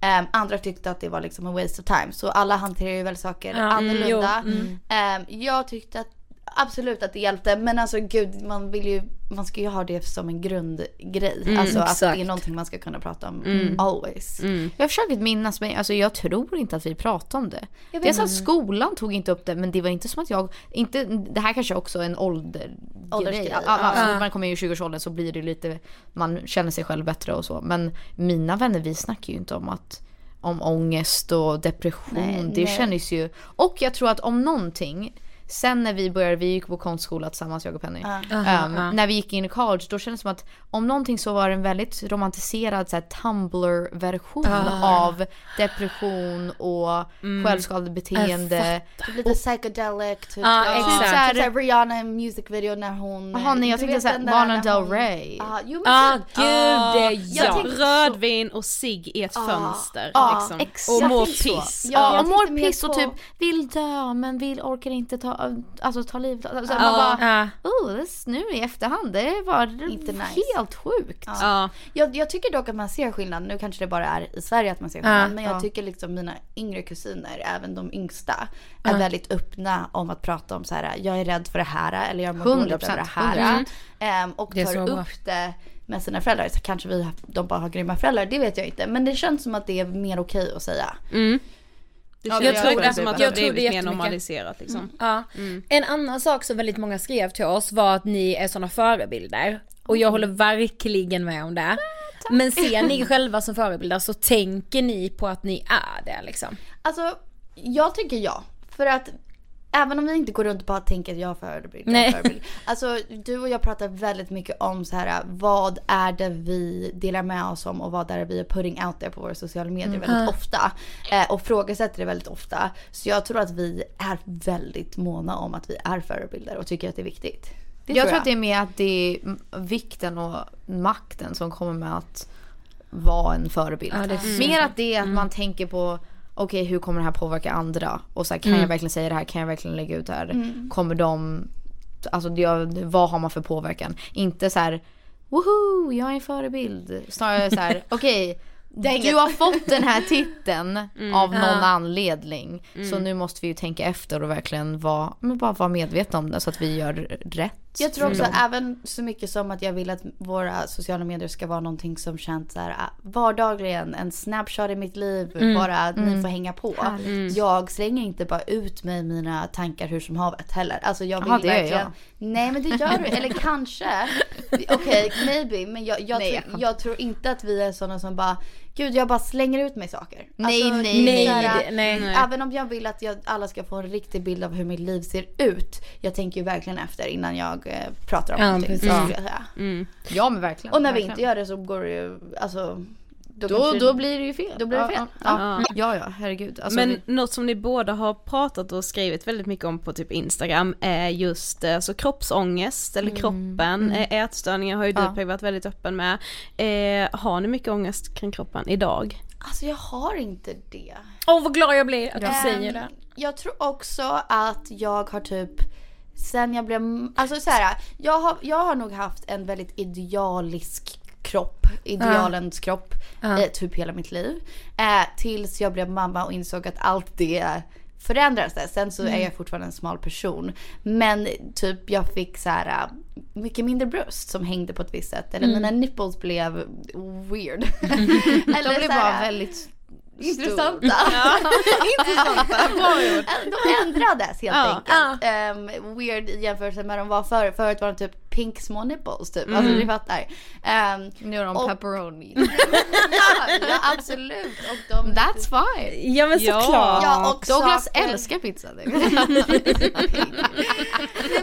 Ehm, andra tyckte att det var liksom en waste of time. Så alla hanterar ju väl saker mm, annorlunda. jo, mm. Ehm, jag tyckte att absolut att det hjälpte men alltså gud man vill ju, man ska ju ha det som en grundgrej. alltså att det är exakt. någonting man ska kunna prata om always. Jag försöker minnas mig, alltså jag tror inte att vi pratade om det. Det är så att skolan tog inte upp det men det var inte som att jag, inte, det här kanske också är en åldergrej. Åldersgrej, Alltså, ja. man kommer i 20-årsåldern så blir det lite, man känner sig själv bättre och så. Men mina vänner vi snackar ju inte om att om ångest och depression. Nej, det nej. känns ju, och jag tror att om någonting sen när vi började, vi gick på konstskola tillsammans jag och Penny. Ja. Ehm, När vi gick in i college då kändes det som att om någonting så var det en väldigt romantiserad så här, Tumblr-version av depression och självskadebeteende. Typ lite psychedelic, typ. Ja, Ja, exakt. Typ såhär, typ Rihanna i en music video när hon... Jaha, nej, jag tänkte såhär Lana Del Rey. Ja, jo men Ah typ. gud, ja. Rödvin och cigg i ett fönster liksom. exakt. Och mår så. piss. Ja, och mår piss och typ vill dö men vill, orkar inte ta, alltså, ta livet alltså, man Ja. bara, Ja. oh, this, nu i efterhand, det var Inte nice. helt sjukt. Ja. Jag, jag tycker dock att man ser skillnad, nu kanske det bara är i Sverige att man ser skillnad, Ja, men jag ja. tycker liksom mina yngre kusiner, även de yngsta, är väldigt öppna om att prata om så här: jag är rädd för det här eller jag mår dåligt över 100%, det här. 100%. Ehm, och tar upp det med sina föräldrar. Så kanske vi, de bara har grymma föräldrar, det vet jag inte. Men det känns som att det är mer okej att säga. Det Ja, jag jag tror det. som att det Jag har blivit mer normaliserat liksom. Ja. En annan sak som väldigt många skrev till oss var att ni är sådana förebilder. Och jag håller verkligen med om det. Men ser ni själva som förebilder så tänker ni på att ni är det liksom. Alltså, jag tycker ja. För att även om vi inte går runt och bara tänker att jag är förebild, jag förebild. Alltså du och jag pratar väldigt mycket om så här, vad är det vi delar med oss om och vad är det vi är putting out there på våra sociala medier väldigt ofta. Eh, och frågasätter det väldigt ofta. Så jag tror att vi är väldigt måna om att vi är förebilder och tycker att det är viktigt. Det jag tror att det är mer att det är vikten och makten som kommer med att vara en förebild. Ja, Mer att det är att man tänker på okej hur kommer det här påverka andra? Och så här, kan jag verkligen säga det här? Kan jag verkligen lägga ut det här? Kommer de, alltså vad har man för påverkan? Inte så här woho jag är en förebild. Snarare så här <laughs> okej du har fått den här titeln <laughs> av någon anledning. Så nu måste vi ju tänka efter och verkligen vara, men bara vara medvetna om det så att vi gör rätt. Jag tror också dem. även så mycket som att jag vill att våra sociala medier ska vara någonting som känns så här ah, vardagligen, en snapshot i mitt liv, bara att ni får hänga på. Jag slänger inte bara ut mig mina tankar hur som havet heller. Alltså jag vill Jaha, det gör verkligen. jag. Nej men det gör du, eller kanske. <laughs> Okej, maybe, men jag, jag, Nej, tror, jag tror inte att vi är sådana som bara, gud jag bara slänger ut mig saker. Nej, Alltså, nej, nej, så här, nej. Nej. Även om jag vill att jag, alla ska få en riktig bild av hur mitt liv ser ut. Jag tänker ju verkligen efter innan jag eh, pratar om Ja, någonting. precis. skulle jag säga. Ja men verkligen. Och när vi verkligen. inte gör det så går det ju, alltså. Då, Då, då blir det ju fel. Då blir det fel. Ja, ja, ja, ja herregud. Alltså, Men vi, något som ni båda har pratat och skrivit väldigt mycket om på typ Instagram är just eh, så kroppsångest eller kroppen, eh, ätstörningar har ju du Ja. Varit väldigt öppen med. Eh, har ni mycket ångest kring kroppen idag? Alltså jag har inte det. Åh vad glad jag blir att du säger det. Jag tror också att jag har typ sen jag blev, alltså så här, jag har, jag har nog haft en väldigt idealisk kropp, idealens kropp, Ja. eh, typ hela mitt liv. Eh, tills jag blev mamma och insåg att allt det förändrades. Sen så är jag fortfarande en smal person. Men typ jag fick så här eh, mycket mindre bröst som hängde på ett visst sätt. Eller mina nipples blev weird. <laughs> Eller de här, bara väldigt Intressanta. <laughs> Intressanta, bra gjort. De ändrades helt Ja. enkelt. Ehm, weird i jämförelse med de var förr. Förut var de typ pink små nipples typ. Alltså ni fattar. Um, Nu är de Och- pepperoni. <laughs> ja absolut. Och de That's fine. Ja men Ja. såklart. Ja och Douglas saker, älskar pizza. <laughs> Nej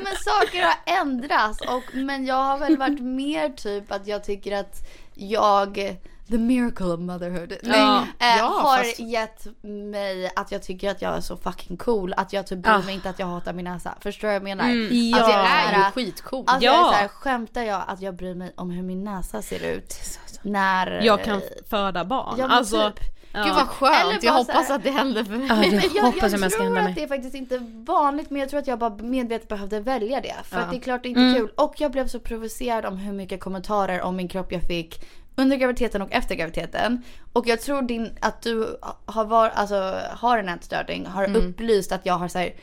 men saker har ändrats. Och, men jag har väl varit mer typ att jag tycker att jag The miracle of motherhood. Nej, Ja. eh, Ja, har fast- gett mig att jag tycker att jag är så fucking cool. Att jag typ bryr Ah. mig inte att jag hatar min näsa. Förstår du vad jag menar? Ja. Alltså, Det jag är ju såhär- skitcoolt. Alltså jag är Ja. såhär, skämtar jag att jag bryr mig om hur min näsa ser ut? När... Jag kan föda barn. Ja, alltså, typ. ja. Gud vad skönt. Jag hoppas så här- att det händer för mig. Ja, Men <laughs> jag, hoppas jag jag tror att mig. det är faktiskt inte vanligt men jag tror att jag bara medvetet behövde välja det. För Ja. att det är klart det är inte kul. Och jag blev så provocerad om hur mycket kommentarer om min kropp jag fick under graviditeten och efter graviditeten. Och jag tror din, att du har, var, alltså, har en ätstörning har upplyst att jag har så här,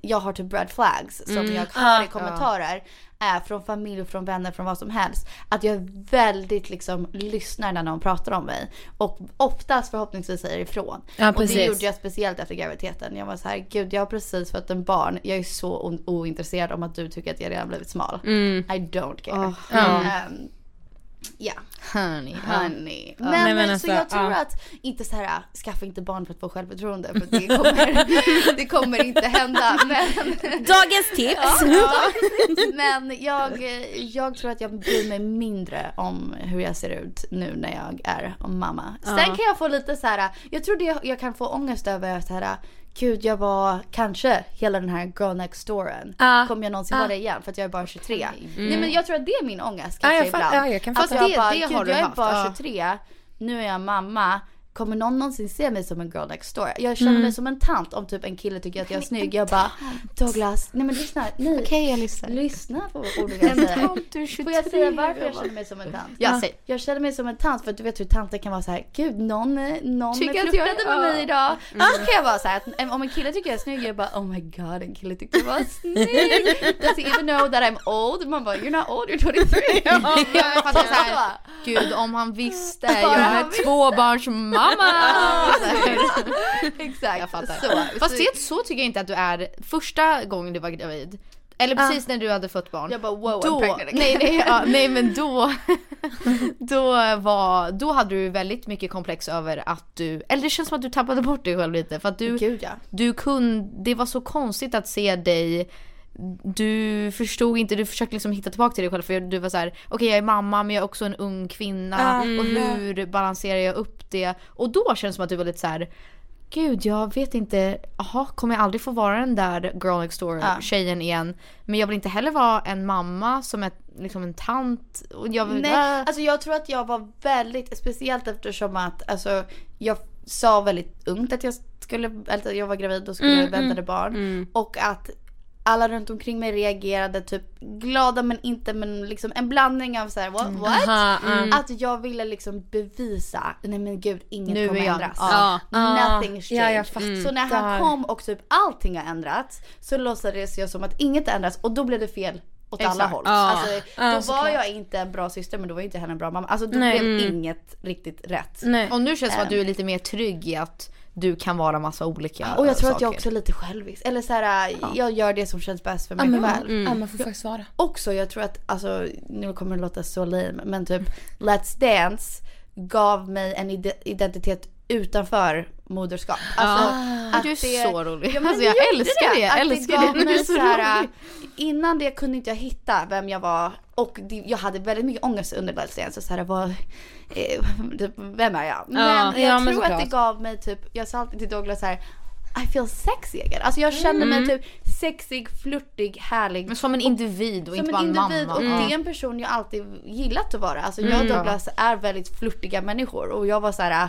jag har typ red flags som jag hör i kommentarer. Äh, från familj, från vänner, från vad som helst. Att jag väldigt liksom lyssnar när någon pratar om mig. Och oftast förhoppningsvis säger ifrån. Ja, och det gjorde jag speciellt efter graviditeten. Jag var så här, gud jag har precis fått en barn. Jag är så ointresserad om att du tycker att jag redan blivit smal. I don't care. Åh, ja. Ja, Honey. honey. Men, Nej, men så alltså, jag tror ja. att, inte så här, skaffa inte barn för att få självförtroende för det kommer, <laughs> det kommer inte hända. Men, Dagens tips! <laughs> ja, men jag, jag tror att jag bryr mig mindre om hur jag ser ut nu när jag är mamma. Sen kan jag få lite så här, jag tror det jag kan få ångest över så här. Gud jag var kanske hela den här girl next dooren. Ja. Kommer jag någonsin Ja. vara det igen för att jag är bara 23? Nej men jag tror att det är min ångest kanske jag fa- ibland. ja, jag kan alltså, fatta. jag bara, Det- gud har du jag är haft, bara ja. 23, nu är jag mamma. Kommer någon någonsin se mig som en girl next door? Jag känner mig som en tant om typ en kille tycker att jag är snygg. Jag bara Douglas, nej men lyssna, nej. Okej jag lyssnar. Lyssna på orden jag säger. Du är 23. Får jag säga varför jag känner mig som en tant? Ja, säg. Jag känner mig som en tant för att du vet hur tanter kan vara så här. Gud någon, någon Tycker att jag är- med mig idag. Då kan jag vara så här, att om en kille tycker jag är snygg, jag bara oh my god en kille tyckte jag var snygg. <laughs> Does he even know that I'm old? Man bara you're not old, you're 23. Jag fattar Så här. gud om han visste, Ja, jag är visste. Tvåbarnsmamma. Exakt. Jag fattar. Så, Fast så, det, så tycker jag inte att du är första gången du var gravid. Eller precis när du hade fått barn. jag bara wow I'm då, pregnant again. nej, nej, ja, nej men då, <laughs> då var, då hade du väldigt mycket komplex över att du, eller det känns som att du tappade bort dig själv lite för att du, Gud ja. du kunde, det var så konstigt att se dig du förstod inte, du försökte liksom hitta tillbaka till dig själv för du var så här: okej jag är mamma men jag är också en ung kvinna och hur balanserar jag upp det? Och då känns det som att du var lite så här. Gud jag vet inte, jaha kommer jag aldrig få vara den där girl next door Ja. tjejen igen? Men jag vill inte heller vara en mamma som är liksom en tant. Och jag vill, Nej, äh, alltså jag tror att jag var väldigt, speciellt eftersom att alltså, jag sa väldigt ungt att jag skulle, att jag var gravid och skulle Mm, väntade barn. Och att alla runt omkring mig reagerade typ glada men inte men liksom en blandning av såhär what? Mm. what? Aha, mm. Att jag ville liksom bevisa, nej men gud inget Nu kommer jag- ändras. ja. Nothing Ja, jag changed. Så när han fattar. kom och typ allting har ändrats så låtsades jag som att inget ändras och då blev det fel åt alla Exakt. håll. Ja. Alltså, Ja, då var såklart. jag inte en bra syster men då var inte henne en bra mamma. Alltså då Nej. blev inget riktigt rätt. Nej. och nu känns det som att Ehm. du är lite mer trygg i att du kan vara massa olika Och jag tror att saker. jag också är lite självisk. Eller så här, jag gör det som känns bäst för mig Ja, men, själv. ja, man får faktiskt vara. Också jag tror att, alltså nu kommer det låta så lame men typ Let's Dance gav mig en ide- identitet utanför moderskap. Alltså, att Du är det- så rolig. Ja, men alltså, jag det gjorde älskar det. Jag Att älskar det det. Mig så så här, rolig. Innan det kunde inte jag hitta vem jag var och det, jag hade väldigt mycket ångest under Dance. Så här, vad, eh, typ, vem är jag? Men jag Ja, men tror att det gav mig typ, jag sa alltid till Douglas så här. I feel sexy again. Alltså jag känner mig typ sexig, flörtig, härlig. Men som en individ och inte en bara en individ mamma. och Ja. det är en person jag alltid gillat att vara. Alltså jag och Douglas är väldigt flörtiga människor och jag var så här.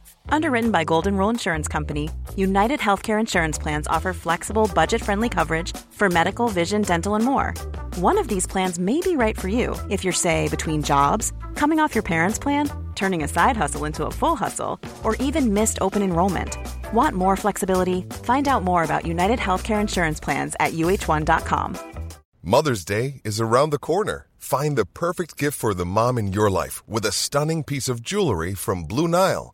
Underwritten by Golden Rule Insurance Company, United Healthcare Insurance Plans offer flexible, budget friendly coverage for medical, vision, dental, and more. One of these plans may be right for you if you're, say, between jobs, coming off your parents' plan, turning a side hustle into a full hustle, or even missed open enrollment. Want more flexibility? Find out more about United Healthcare Insurance Plans at uh1.com. Mother's Day is around the corner. Find the perfect gift for the mom in your life with a stunning piece of jewelry from Blue Nile.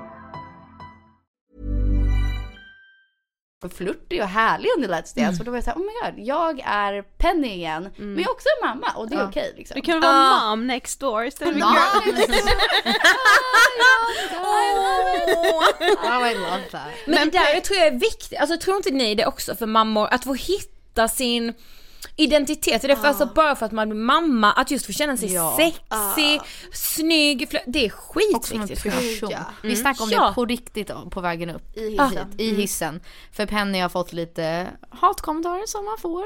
Flörtig och härlig under Let's Dance. Och då var jag såhär, oh my god, jag är Penny igen. Men jag är också en mamma och det är okej liksom. Du kan vara mom next door istället för Ja, girl. <laughs> Oh, I love that. Men, det där tror jag är viktigt, alltså tror inte ni det också för mammor, att få hitta sin identitet. Det är för alltså bara för att man blir mamma, att just få känna sig Ja. sexig, snygg, flö- det är skitviktigt. person. Ja. Vi snackade om Ja. det på riktigt på vägen upp. I hissen. I hissen. För Penny har fått lite hatkommentarer som man får.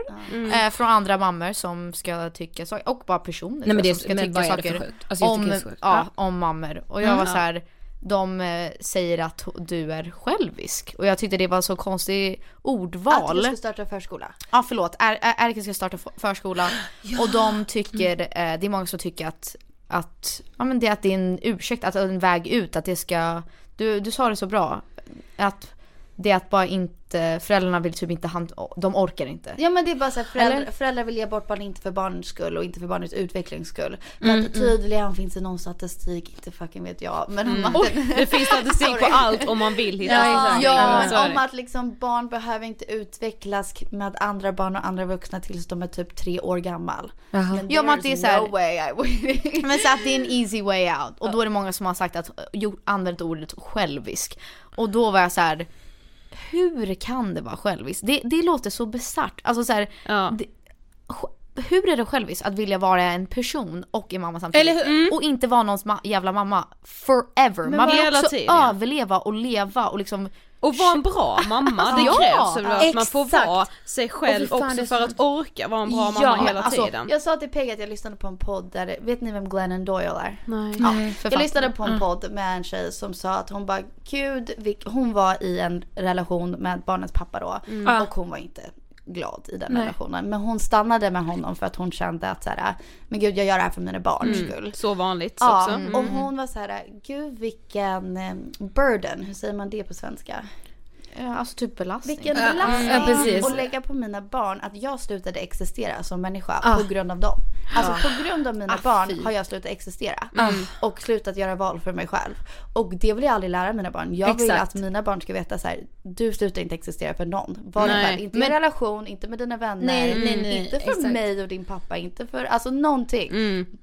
Eh, från andra mammor som ska tycka saker. Och bara personer Nej, men det är- som ska men tycka saker? Alltså, om, ja, om mammor. Och jag var så här. De eh, säger att du är självisk. Och jag tyckte det var så konstigt Att ordval. du ska starta förskola. Ja förlåt, Er- Er- Erika ska starta förskola <gasps> och de tycker, eh, det är många som tycker att, att, ja men det, att det är en ursäkt, att en väg ut, att det ska, du, du sa det så bra, att det är att bara inte, föräldrarna vill typ inte, hand, de orkar inte. Ja men det är bara så här, föräldrar, föräldrar vill ge bort barn inte för barnets skull och inte för barnets utvecklings skull. För Mm, att tydligen finns det någon statistik, inte fucking vet jag. Men Mm. om att, Det finns statistik på <laughs> allt om man vill hitta Ja, ja, är om att liksom barn behöver inte utvecklas med andra barn och andra vuxna tills de är typ tre år gammal. Men Ja, men att det är there's så här- no way I would. <laughs> Men så att det är en easy way out. Och då är det många som har sagt att, jo, använt ordet självisk. Och då var jag så här. Hur kan det vara självisk? Det, det låter så bisarrt. Alltså så här, Ja. det, hur är det själviskt att vilja vara en person och en mamma samtidigt? Eller hur? Och inte vara någons ma- jävla mamma forever. Man vill också tiden, överleva och leva och liksom Och vara en bra mamma, det Ja, krävs väl att man får exakt. vara sig själv fan, också för att orka vara en bra mamma hela alltså, tiden. Jag sa till Peg att jag lyssnade på en podd där, vet ni vem Glennon Doyle är? Nej. Ja, jag lyssnade på en podd med en tjej som sa att hon bara gud, hon var i en relation med barnets pappa då Ja. och hon var inte glad i den relationen. Men hon stannade med honom för att hon kände att så här, men gud jag gör det här för mina barns skull. Så vanligt Ja, också. Mm. och hon var så här, gud vilken eh, burden, hur säger man det på svenska? Alltså typ belastning. Vilken belastning ja, precis. att lägga på mina barn att jag slutade existera som människa på grund av dem. Alltså på grund av mina Ah, barn fy. har jag slutat existera. Och slutat göra val för mig själv. Och det vill jag aldrig lära mina barn. Jag vill Exakt. att mina barn ska veta så här: du slutar inte existera för någon. Var Nej. själv. Inte i en relation, inte med dina vänner. Nej, nej, nej, inte för exakt. mig och din pappa, inte för, alltså någonting.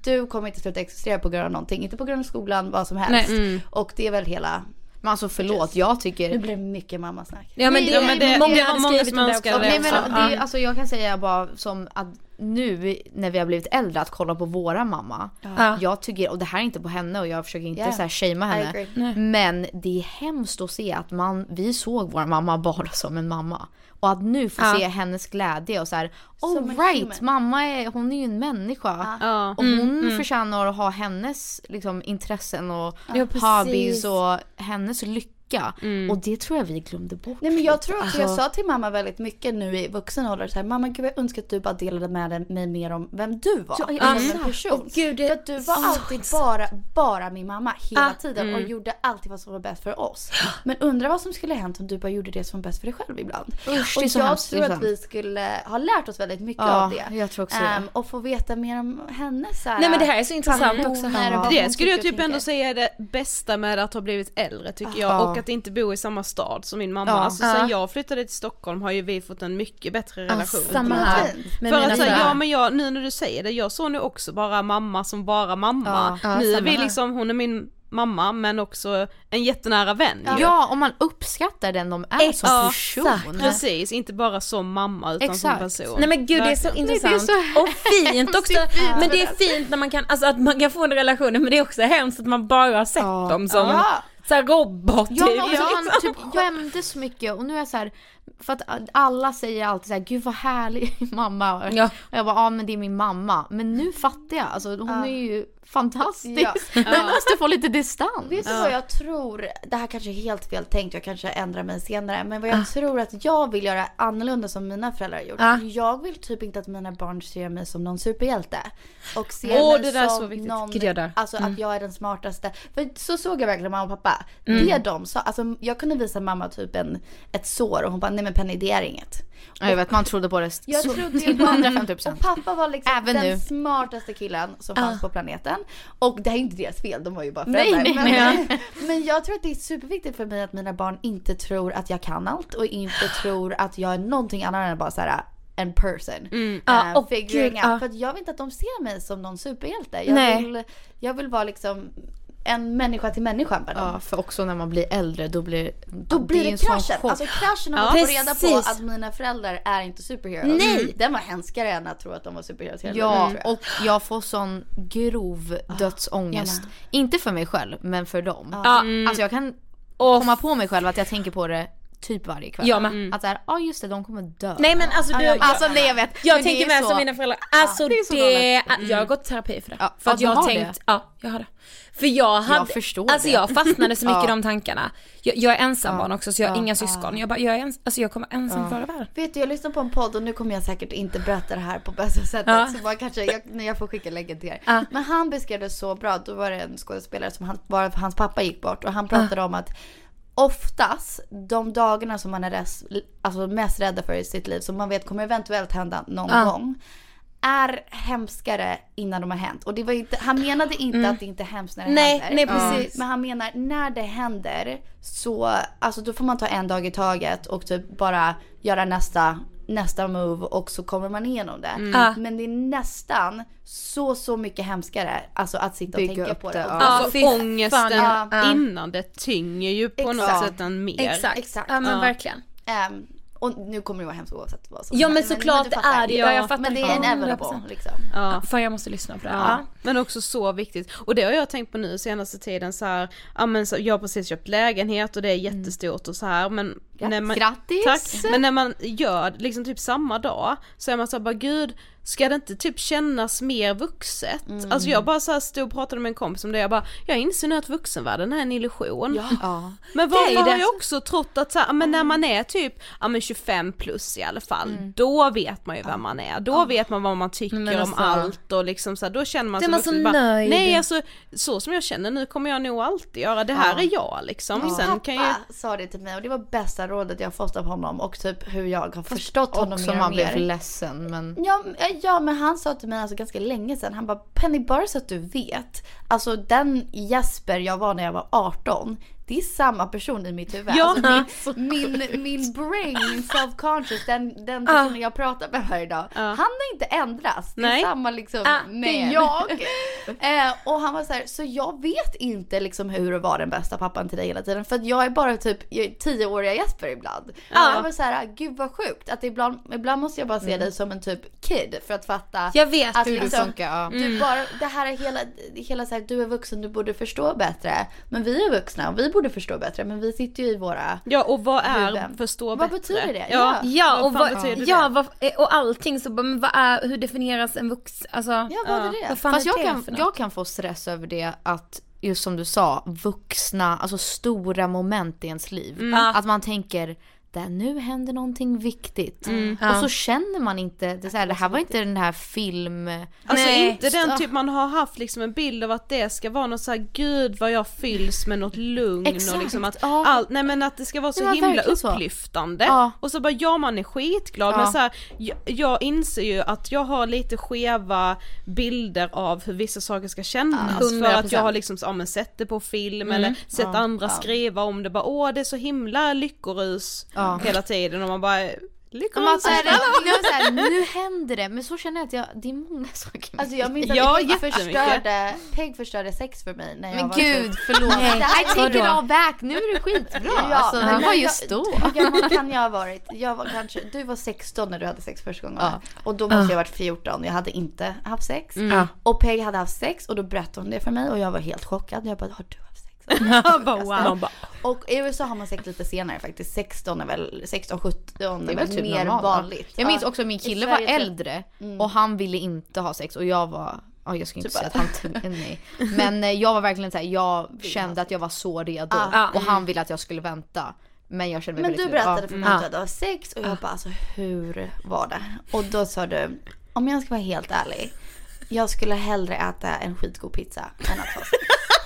Du kommer inte sluta existera på grund av någonting. Inte på grund av skolan, vad som helst. Och det är väl hela, Men alltså förlåt, jag tycker nu blir det mycket mammasnack. Ja men det, Ja, men det- många det var hade många som om det önskade också. det Nej, men det, alltså, jag kan säga bara som att nu när vi har blivit äldre att kolla på våra mamma. Ja. Jag tycker, och det här är inte på henne och jag försöker inte Yeah. så här shamea henne. Men det är hemskt att se att man, vi såg vår mamma bara <laughs> som en mamma. Och att nu få Ja. se hennes glädje och så här, oh right, mamma är, hon är ju en människa. Ja. Och hon förtjänar att ha hennes liksom, intressen och Ja, precis. hobbies och hennes lycka. Mm. Och det tror jag vi glömde bort. Nej men jag tror också, jag Alltså- sa till mamma väldigt mycket nu i vuxen ålder så här, mamma gud jag önskar att du bara delade med mig mer om vem du var. Ja, som exakt. en person. Och gud, det- För att du var alltid bara, bara min mamma hela Ah, tiden och gjorde alltid vad som var bäst för oss. Men undra vad som skulle hänt om du bara gjorde det som var bäst för dig själv ibland. Usch, och jag hemskt, tror att vi skulle ha lärt oss väldigt mycket Ja, av det. jag tror också. Ehm, och få veta mer om hennes så här, Nej men det här är så intressant också. Det skulle jag typ ändå säga är det bästa med att ha blivit äldre tycker jag Ja. och att inte bo i samma stad som min mamma. Ja. Alltså Ja. sen jag flyttade till Stockholm har ju vi fått en mycket bättre relation. Samma Vad här. För att säga, ja men jag, nu när du säger det, jag såg nu också bara mamma som bara mamma. Ja, nu är samma vi liksom, hon är min mamma men också en jättenära vän. Ja, om man uppskattar den de är som Ja, person. Precis, inte bara som mamma utan Exakt. som person. Nej men gud det är så intressant Nej, det är så och fint också. Men det är fint när man kan, alltså att man kan få en relation men det är också hemskt att man bara har sett Ja. dem som Ja. så här robot Ja, typ. men också man typ skämdes så mycket och nu är jag så här, för att alla säger alltid så här, gud vad härlig <laughs> mamma. Ja. Och jag bara, ja men det är min mamma. Men nu fattar jag, alltså hon är ju fantastisk. Ja. <laughs> Man måste få lite distans. Vet du vad jag tror? Det här kanske är helt fel tänkt, jag kanske ändrar mig senare. Men vad jag tror att jag vill göra annorlunda som mina föräldrar har gjort. Ah. Jag vill typ inte att mina barn ser mig som någon superhjälte. Och ser Åh, mig det där är som någon, dör. alltså att jag är den smartaste. För så såg jag verkligen mamma och pappa. Mm. Det de sa, alltså jag kunde visa mamma typ en, ett sår och hon bara nej men Penny det är inget. Ja, jag vet, man trodde på det Jag så trodde <laughs> till på 150%. Och pappa var liksom Även den nu. smartaste killen som fanns på planeten. Och det här är inte deras fel, de var ju bara Nej, föräldrar. nej, men, <laughs> men jag tror att det är superviktigt för mig att mina barn inte tror att jag kan allt och inte <gasps> tror att jag är någonting annat än bara så här en person. Mm. Uh, och figuring gud, out. ja. För jag vill inte att de ser mig som någon superhjälte. Jag, Nej. vill, jag vill vara liksom en människa till människa med dem. Ja, för också när man blir äldre då blir Då ja, blir det en sån kraschen. Alltså kraschen Ja. av att få reda på Precis. att mina föräldrar är inte superheroes. Nej. Den var hemskare än att tro att de var superheroes hela Ja, jag. och jag får sån grov dödsångest. jag med. Inte för mig själv, men för dem. Ja. Alltså jag kan komma på mig själv att jag tänker på det typ varje kväll. Jag med. Att såhär, ja just det, de kommer dö. Nej men alltså du, jag- Alltså nej jag vet. jag men det tänker med så- som mina föräldrar, alltså det är så det, galet. jag har gått i terapi för det. Ja, för ja, att jag har tänkt, det? ja jag har det. För jag hade, förstår alltså det. jag fastnade så <laughs> mycket i Ja. de tankarna. Jag, jag är ensambarn också så jag har Ja. inga syskon. Jag bara, jag är ens, alltså jag kommer ensam före världen. Vet du, jag lyssnade på en podd och nu kommer jag säkert inte berätta det här på bästa sättet. Ja. Så bara kanske, jag, när jag får skicka länken till er. Ja. Men han beskrev det så bra. Då var det en skådespelare som han, bara hans pappa gick bort. Och han pratade om att oftast de dagarna som man är res, alltså mest rädda för i sitt liv, som man vet kommer eventuellt hända någon Ja. gång. Är hemskare innan de har hänt. Och det var inte, han menade inte att det inte är hemskt när det Nej, händer. nej, precis. Men han menar när det händer så, alltså då får man ta en dag i taget och typ bara göra nästa, nästa move och så kommer man igenom det. Ja. Men det är nästan så, så mycket hemskare alltså att sitta och Bygga tänka upp på det, det. Och ja. Ja, Alltså fy ångesten fan, ja. innan det tynger ju på något Exakt. sätt en mer. Exakt, Exakt. ja men Ja. verkligen. Ehm, och nu kommer det vara hemskt oavsett vad som Ja men såklart det är det, ja, jag fattar. Men det är Ja, inevitable 100%. liksom. Ja. Fan jag måste lyssna på det. Ja. Ja. Men också så viktigt. Och det har jag tänkt på nu senaste tiden så här, ja men så, jag har precis köpt lägenhet och det är jättestort och så här men när man, Grattis! Tack! Men när man gör liksom typ samma dag så är man så här, bara gud, ska det inte typ kännas mer vuxet? Alltså jag bara så här stod och pratade med en kompis om det, jag bara, jag inser nu att vuxenvärlden är en illusion. Ja. <laughs> Men Det är ju varför har jag också trott att så här, men när man är typ, ja men 25 plus i alla fall, då vet man ju vem man är, då vet man vad man tycker Men om alltså- allt och liksom så här, då känner man man vuxen så bara, nöjd. Nej alltså, så som jag känner nu kommer jag nog alltid göra, det här är jag liksom. Min Sen pappa kan jag sa det till mig och det var bästa rådet jag fått av honom och typ hur jag har förstått honom Också mer och man blev mer. ledsen men Ja, ja men han sa till mig alltså ganska länge sedan, han bara Penny bara så att du vet, alltså den Jesper jag var när jag var 18, det är samma person i mitt huvud. Ja. Alltså min, <laughs> min, min brain, min self-conscious, den, den personen jag pratar med varje dag, han har inte ändrats. Det är Nej. samma liksom Ah, med jag. <laughs> eh, och han var så här, så jag vet inte liksom hur att vara den bästa pappan till dig hela tiden. För att jag är bara typ är tioåriga Jesper ibland. Ja. Jag var så här, gud vad sjukt. Att ibland, ibland måste jag bara se dig som en typ kid för att fatta. Jag vet att hur du liksom, funkar. Ja. Du bara, det här är hela, hela så här, du är vuxen, du borde förstå bättre. Men vi är vuxna och vi borde förstå bättre. Men vi sitter ju i våra... Ja och vad är Huvuden. förstå Vad bättre? betyder det? Ja, Ja. Och, vad vad, betyder ja, det? vad, eh, och allting så bara, men vad är, hur definieras en vux, alltså Ja, vad är det? vad Fast är jag det kan, jag kan få stress över det att just som du sa, vuxna, alltså stora moment i ens liv. Mm. Att man tänker, där nu händer någonting viktigt. Mm. Ja. Och så känner man inte, det, så här, det här var inte den här film... Alltså Nej. inte den typ man har haft liksom en bild av att det ska vara något såhär, gud vad jag fylls med något lugn Exakt, och liksom att ja. allt, nej men att det ska vara så himla verkligen så. upplyftande. Ja. Och så bara ja man är skitglad Ja. men så här, jag, jag inser ju att jag har lite skeva bilder av hur vissa saker ska kännas. Ja, för att jag 100%. har liksom ja, men sett det på film eller sett Ja. andra Ja. skriva om det bara åh det är så himla lyckorus Ja. Hela tiden och man bara Men lyckorus att så här, jag, så här, nu händer det, men så känner jag att jag, det är många saker. Alltså jag minns att Ja, Peg, förstörde, Peg förstörde sex för mig när jag men var gud, typ- förlåt. Nej, I take it all back, nu är det skitbra. Ja, alltså, men det var just då. Hur gammal kan jag ha varit? Jag var kanske, du var 16 när du hade sex första gången. Ja. Och då måste jag ha varit 14. Jag hade inte haft sex. Ja. Och Peg hade haft sex och då berättade hon det för mig och jag var helt chockad. Jag bara, har du haft sex? <laughs> bara, wow. Och i USA har man sex lite senare faktiskt. 16 är väl, 16, 17 Det är väl typ mer normalt. vanligt. Jag minns också min I kille var typ- äldre och han ville inte ha sex och jag var Ja jag ska inte Typ säga att han mig. <laughs> Men eh, jag var verkligen såhär, jag kände att jag var så redo. Ja. Och han ville att jag skulle vänta. Men jag kände mig Men du redo. berättade Ja. för mig att du hade haft sex och jag bara alltså hur var det? Och då sa du, om jag ska vara helt ärlig. Jag skulle hellre äta en skitgod pizza än att ha sex. <laughs>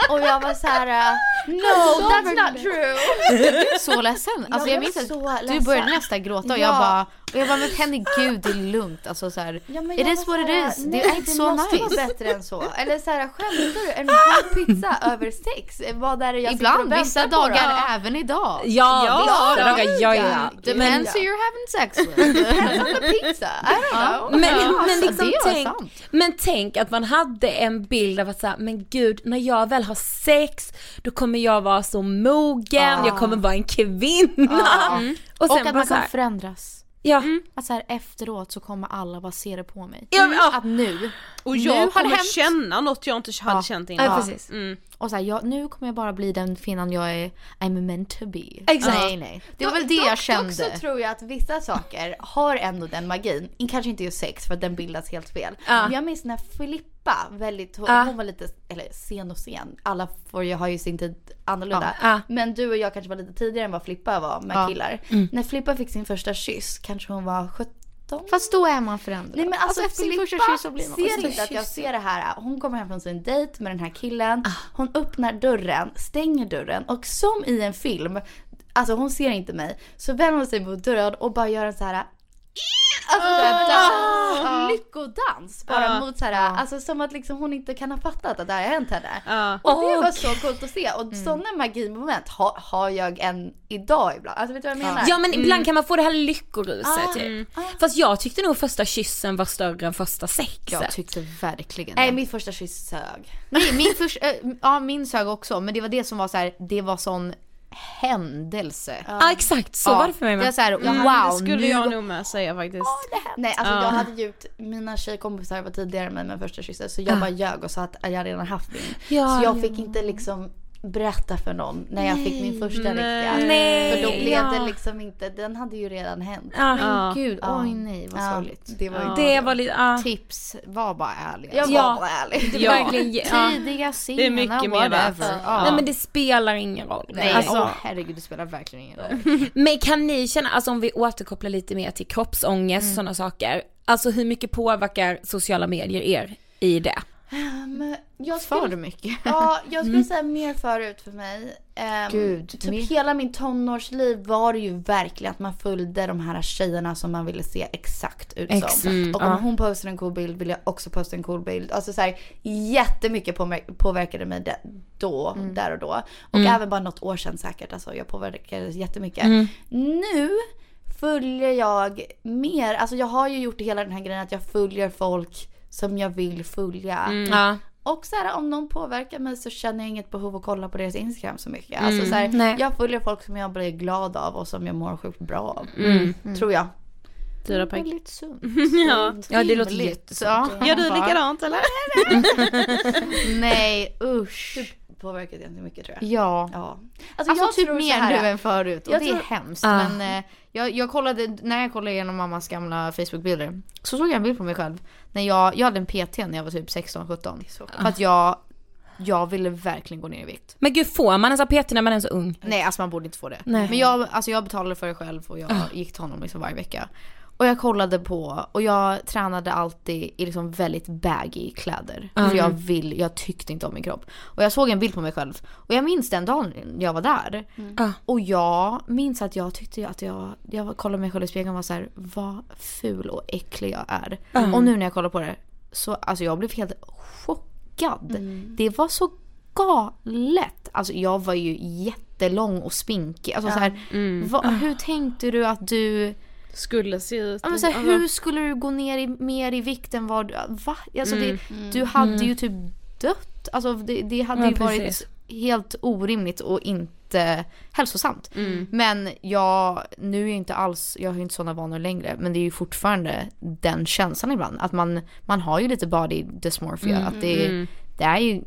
<laughs> Och jag var så här. äh, <laughs> No, that's not true! <laughs> Jag blev så ledsen. Alltså jag blev minns att du började nästan gråta och Ja. jag bara, och jag bara men Henny gud det är lugnt. Alltså så här, Ja, men it is what it is. Det är inte så måste nice. vara bättre än så. Eller såhär, skämtar du? En <laughs> hel pizza över sex? Vad är det jag sitter och Ibland, vissa på dagar då? även idag. Ja, Ja, vissa ja, dagar, ja, ja. Men, Depends who you're having sex with. <laughs> Pizza, I don't know. men, men alltså, liksom det tänk, men tänk att man hade en bild av att säga, men gud, när jag väl har sex, då kommer jag vara så mogen, jag kommer vara en kvinna. Mm. Och Och sen att bara man så kan här, förändras. Ja. Att så här, efteråt så kommer alla bara se det på mig. Ja, men, ja. Att nu, Och nu jag det kommer hänt. känna något jag inte hade Ja. känt Ja, innan. precis. Mm. Och så här, jag, nu kommer jag bara bli den kvinnan jag är, I'm meant to be. Exakt. Nej nej. Det var väl det Dock- jag kände. Dock så tror jag att vissa saker har ändå den magin. Kanske inte just sex för att den bildas helt fel. Ja. Men jag minns när Filippa, väldigt, hon, Ja. hon var lite, eller sen och sen. Alla får ju, har ju sin tid annorlunda. Ja. Ja. Men du och jag kanske var lite tidigare än vad Filippa var med killar. Mm. När Filippa fick sin första kyss, kanske hon var 17? Fast då är man förändrad. Nej men alltså, efter sin Filippa första kyss så blir man ser första inte att jag ser det här. Hon kommer hem från sin dejt med den här killen. Ah. Hon öppnar dörren, stänger dörren och som i en film, alltså hon ser inte mig, så vänder hon sig mot dörren och bara gör en så här Alltså såhär dans, lyckodans bara Ah. mot såhär, alltså som att liksom hon inte kan ha fattat att det här har hänt henne. Ja. Och det var så coolt att se och sådana magimoment har, har jag än idag ibland. Alltså vet du vad jag menar? Ja men ibland kan man få det här lyckoruset Ah, typ. Fast jag tyckte nog första kyssen var större än första sexet. Jag tyckte verkligen Nej det. min första kyss sög. Nej, min första, äh, ja min sög också men det var det som var så här, det var sån händelse. Ja exakt, så var det för mig med. så här, Ja, wow det skulle nu jag nog med säga faktiskt. Nej alltså Ja. jag hade gjort, mina tjejkompisar var tidigare än mig med första kyssen så jag bara ljög och sa att jag redan haft min. Ja, så jag fick inte liksom berätta för någon när jag fick min första riktiga. Nej, För då blev ja. det liksom inte, den hade ju redan hänt. Ja. Ja. Gud, Ja. oj nej vad Ja, sorgligt. det var ju Ja. Det var lite, ja. Tips, var bara ärliga. Jag var Ja. bara ärlig. Det var verkligen, ja. Tidiga, sena, Det är mycket mer. Nej men det spelar ingen roll. Nej, Alltså, åh herregud det spelar verkligen ingen roll. <laughs> Men kan ni känna, alltså om vi återkopplar lite mer till kroppsångest, Mm. sådana saker. Alltså hur mycket påverkar sociala medier er i det? Um, jag För skulle, mycket. ja, jag skulle säga mer förut för mig. Ehm, Gud, typ mer- hela min tonårsliv var det ju verkligen att man följde de här tjejerna som man ville se exakt ut som. Exakt, mm, och om ja. hon postar en cool bild vill jag också posta en cool bild. Alltså så här, jättemycket påver- påverkade mig det, då, Mm. där och då. Och även bara något år sedan säkert. Alltså jag påverkades jättemycket. Mm. Nu följer jag mer, alltså jag har ju gjort hela den här grejen att jag följer folk som jag vill följa. Ja. Och så här, om någon påverkar mig så känner jag inget behov att kolla på deras Instagram så mycket. Alltså så här, jag följer folk som jag blir glad av och som jag mår sjukt bra av. Mm. Tror jag. Fyra poäng. Väldigt sunt. <laughs> Ja. Ja det låter jättesunt. Ja. Gör du likadant eller? <laughs> Nej usch. Påverkat ganska mycket tror jag. Ja. Ja. Alltså, jag typ tror mer här- nu än förut och det tror- är hemskt. Ah. Men eh, jag, jag kollade, när jag kollade igenom mammas gamla Facebook-bilder så såg jag en bild på mig själv. När jag, jag hade en PT när jag var typ 16-17. För att jag, jag ville verkligen gå ner i vikt. Men gud får man ens ha PT när man är så ung? Nej alltså man borde inte få det. Nej. Men jag, alltså jag betalade för det själv och jag gick till honom liksom varje vecka. Och jag kollade på, och jag tränade alltid i liksom väldigt baggy kläder. För jag vill, jag tyckte inte om min kropp. Och jag såg en bild på mig själv. Och jag minns den dagen jag var där. Ja. Och jag minns att jag tyckte att jag, jag kollade mig själv i spegeln och var så här: vad ful och äcklig jag är. Och nu när jag kollar på det, så alltså jag blev helt chockad. Det var så galet. Alltså jag var ju jättelång och spinkig. Alltså så här, vad, hur tänkte du att du Skulle se ut. Ja, men så här, hur skulle du gå ner i, mer i vikt än vad du... Va? Alltså det, Du hade ju typ dött. Alltså det, det hade Ja, ju varit helt orimligt och inte hälsosamt. Men jag, nu är jag inte alls, jag har ju inte sådana vanor längre. Men det är ju fortfarande den känslan ibland. Att man, man har ju lite body dysmorphia. Att det, det är ju,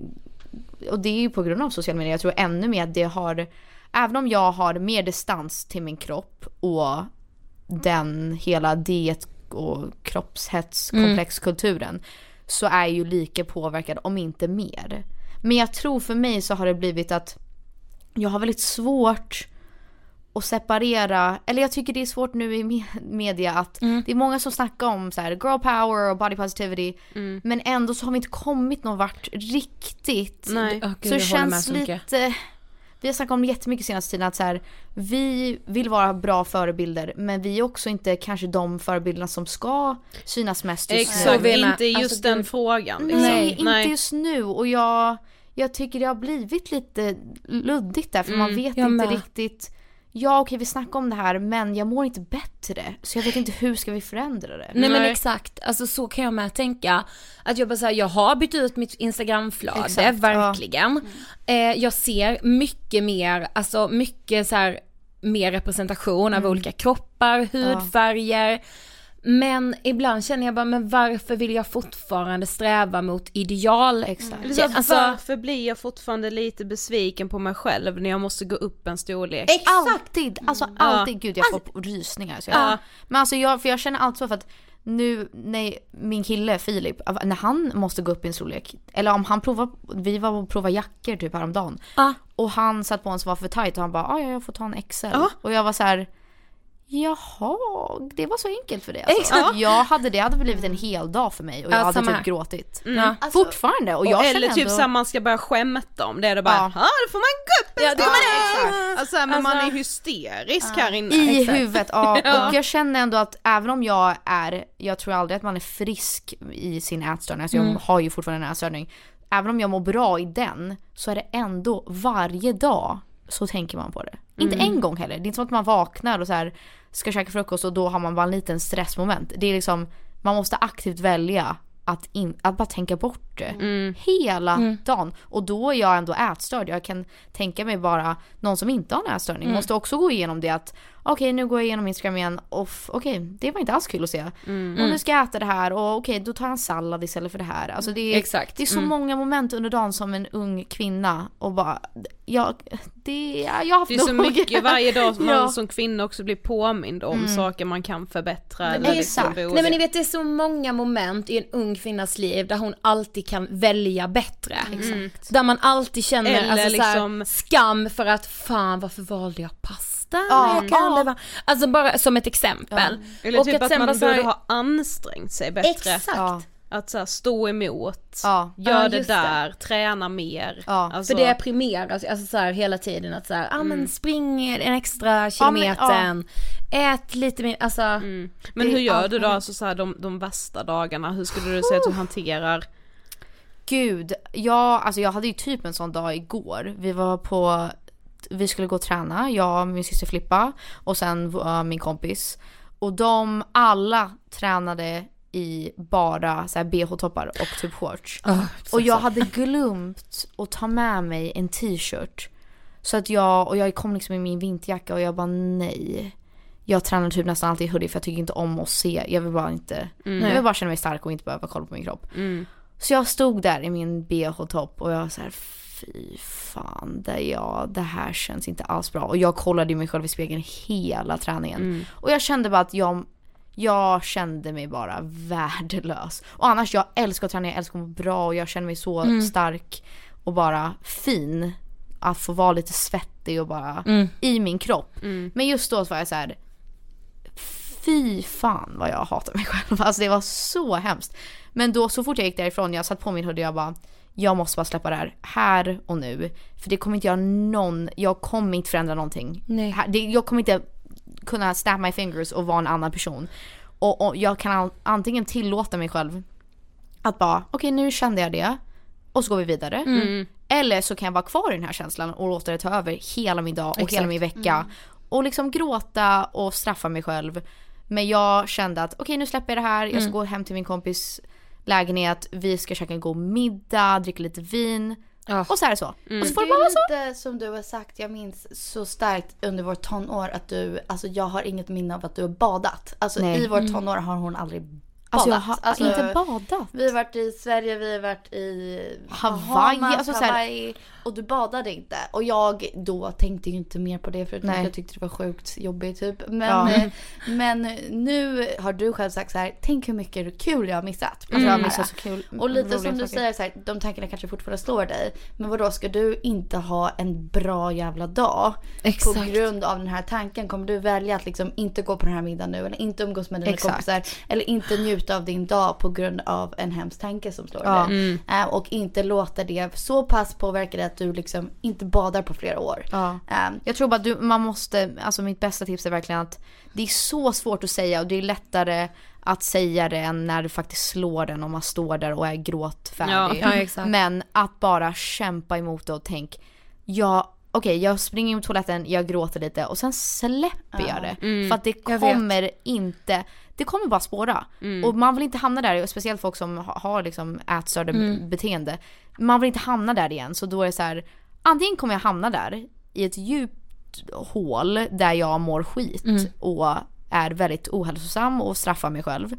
och det är ju på grund av sociala medier. Jag tror ännu mer att det har, även om jag har mer distans till min kropp och den hela diet och kroppshetskomplexkulturen så är ju lika påverkad om inte mer. Men jag tror för mig så har det blivit att jag har väldigt svårt att separera, eller jag tycker det är svårt nu i me- media att det är många som snackar om så här girl power och body positivity men ändå så har vi inte kommit någon vart riktigt. Nej. Åh, gud, så jag det känns så mycket. Vi har snackat om det jättemycket senaste tiden att så här, vi vill vara bra förebilder men vi är också inte kanske de förebilderna som ska synas mest just nu. Exakt, med. inte just Alltså, den det- frågan. Liksom. Nej, inte just nu och jag, jag tycker det har blivit lite luddigt där för man vet jag inte med. riktigt Ja okej vi snackar om det här men jag mår inte bättre så jag vet inte hur ska vi förändra det. Nej men Nej. exakt, alltså så kan jag med tänka. Att jag bara säger jag har bytt ut mitt instagramflöde, Exakt, verkligen. Eh, jag ser mycket mer, alltså mycket så här mer representation av olika kroppar, hudfärger. Men ibland känner jag bara, men varför vill jag fortfarande sträva mot ideal? Exakt. Eller så, Alltså- varför blir jag fortfarande lite besviken på mig själv när jag måste gå upp en storlek? Alltid, alltså alltid. Gud jag får rysningar. Så jag, Men alltså jag, för jag känner alltid så för att nu när min kille Filip, när han måste gå upp i en storlek, eller om han provar, vi var och provade jackor typ häromdagen. Ja. Och han satt på en som var för tight och han bara, "Ah, ja jag får ta en XL. Ja. Och jag var så här. Jaha, det var så enkelt för det alltså. Exakt. Jag hade, det hade blivit en hel dag för mig och jag Ja, hade typ här. gråtit. Ja. Fortfarande och jag Eller känner typ ändå... såhär man ska börja skämta om det, är det bara Ja. ja. då får man gå upp en Ja, det- exakt. Alltså, men man Alltså- är hysterisk här inne. I Exakt. huvudet, ja. <laughs> Ja. Och jag känner ändå att även om jag är, jag tror aldrig att man är frisk i sin ätstörning, alltså jag har ju fortfarande en ätstörning. Även om jag mår bra i den så är det ändå varje dag så tänker man på det. Inte en gång heller. Det är inte som att man vaknar och så här ska käka frukost och då har man bara en liten stressmoment. Det är liksom, man måste aktivt välja att, in, att bara tänka bort det. Hela dagen. Och då är jag ändå ätstörd. Jag kan tänka mig bara någon som inte har en ätstörning måste också gå igenom det att okej nu går jag igenom Instagram igen och okej det var inte alls kul att se. Och nu ska jag äta det här och okej då tar jag en sallad istället för det här. Alltså det är, Exakt. det är så många moment under dagen som en ung kvinna och bara, jag, det, jag har haft Det är så nog. mycket varje dag <laughs> som man Ja. som kvinna också blir påmind om saker man kan förbättra. eller exakt. liksom Nej men ni vet det är så många moment i en ung kvinnas liv där hon alltid kan välja bättre. Där man alltid känner Eller alltså, liksom- såhär, skam för att fan varför valde jag pasta? Ja, jag kan ja. vara... Alltså bara som ett exempel. Eller Och typ att, sen man bara borde ha ansträngt sig bättre. Exakt. Ja. Att så här, stå emot, Ja. gör Ja, det just det. där, träna mer. Ja, alltså, För det primerar alltså så här, hela tiden att så här, ah, men spring en extra men, kilometern, ät lite mer, alltså. Men det hur är gör du då, alltså så här, de, de värsta dagarna, hur skulle du säga att du hanterar? Gud, jag, alltså jag hade ju typ en sån dag igår. Vi var på, vi skulle gå och träna, jag, min syster Filippa och sen uh, min kompis. Och de alla tränade i bara så bh-toppar och typ shorts. och jag hade glömt att ta med mig en t-shirt. Så att jag, och jag kom liksom i min vinterjacka och jag bara nej. Jag tränar typ nästan alltid i hoodie för jag tycker inte om att se, jag vill bara inte, jag vill bara känna mig stark och inte behöva kolla på min kropp. Så jag stod där i min bh-topp och jag var så här, fy fan, det, jag, det här känns inte alls bra. Och jag kollade mig själv i spegeln hela träningen. Och jag kände bara att jag, jag kände mig bara värdelös. Och annars, jag älskar att träna, jag älskar att må bra och jag känner mig så stark och bara fin. Att få vara lite svettig och bara i min kropp. Men just då var jag så här. Fy fan vad jag hatar mig själv. <laughs> Alltså det var så hemskt. Men då så fort jag gick därifrån, jag satt på min hoodie och jag bara jag måste bara släppa det här, här och nu. För det kommer inte göra någon, jag kommer inte förändra någonting. Nej. Jag kommer inte kunna snap my fingers och vara en annan person. Och, och jag kan antingen tillåta mig själv att bara, okej nu kände jag det och så går vi vidare. Eller så kan jag vara kvar i den här känslan och låta det ta över hela min dag och hela min vecka. Och liksom gråta och straffa mig själv. Men jag kände att okej nu släpper jag det här, jag ska gå hem till min kompis lägenhet, vi ska käka en god middag, dricka lite vin. Ja. Och så är det så. Och så får Det det bara vara så. är lite som du har sagt, jag minns så starkt under vårt tonår att du, alltså jag har inget minne av att du har badat. Alltså Nej. i vårt tonår har hon aldrig. Alltså jag har Alltså, inte badat. Vi har varit i Sverige, vi har varit i Hawaii, Bahamas, alltså Hawaii och du badade inte. Och jag då tänkte ju inte mer på det förutom att jag tyckte det var sjukt jobbigt typ. Men, Ja. eh, men nu har du själv sagt så här, tänk hur mycket kul jag har missat. Alltså jag har missat så kul Och lite som du saker. säger, så här, de tankarna kanske fortfarande slår dig. Men vadå, ska du inte ha en bra jävla dag? Exakt. På grund av den här tanken kommer du välja att liksom inte gå på den här middagen nu eller inte umgås med dina Exakt. kompisar eller inte njuta av din dag på grund av en hemsk tanke som slår Ja. dig. Eh, och inte låta det så pass påverka dig att du liksom inte badar på flera år. Ja. Eh, Jag tror bara att du, man måste, alltså mitt bästa tips är verkligen att det är så svårt att säga och det är lättare att säga det än när du faktiskt slår den och man står där och är gråtfärdig. Ja, <laughs> ja. Men att bara kämpa emot det och tänk, ja okej jag springer in på toaletten, jag gråter lite och sen släpper jag det. För att det kommer inte, det kommer bara spåra. Och man vill inte hamna där, och speciellt folk som ha- har liksom ätstörda beteende. Man vill inte hamna där igen så då är det så här, antingen kommer jag hamna där i ett djupt hål där jag mår skit och är väldigt ohälsosam och straffar mig själv.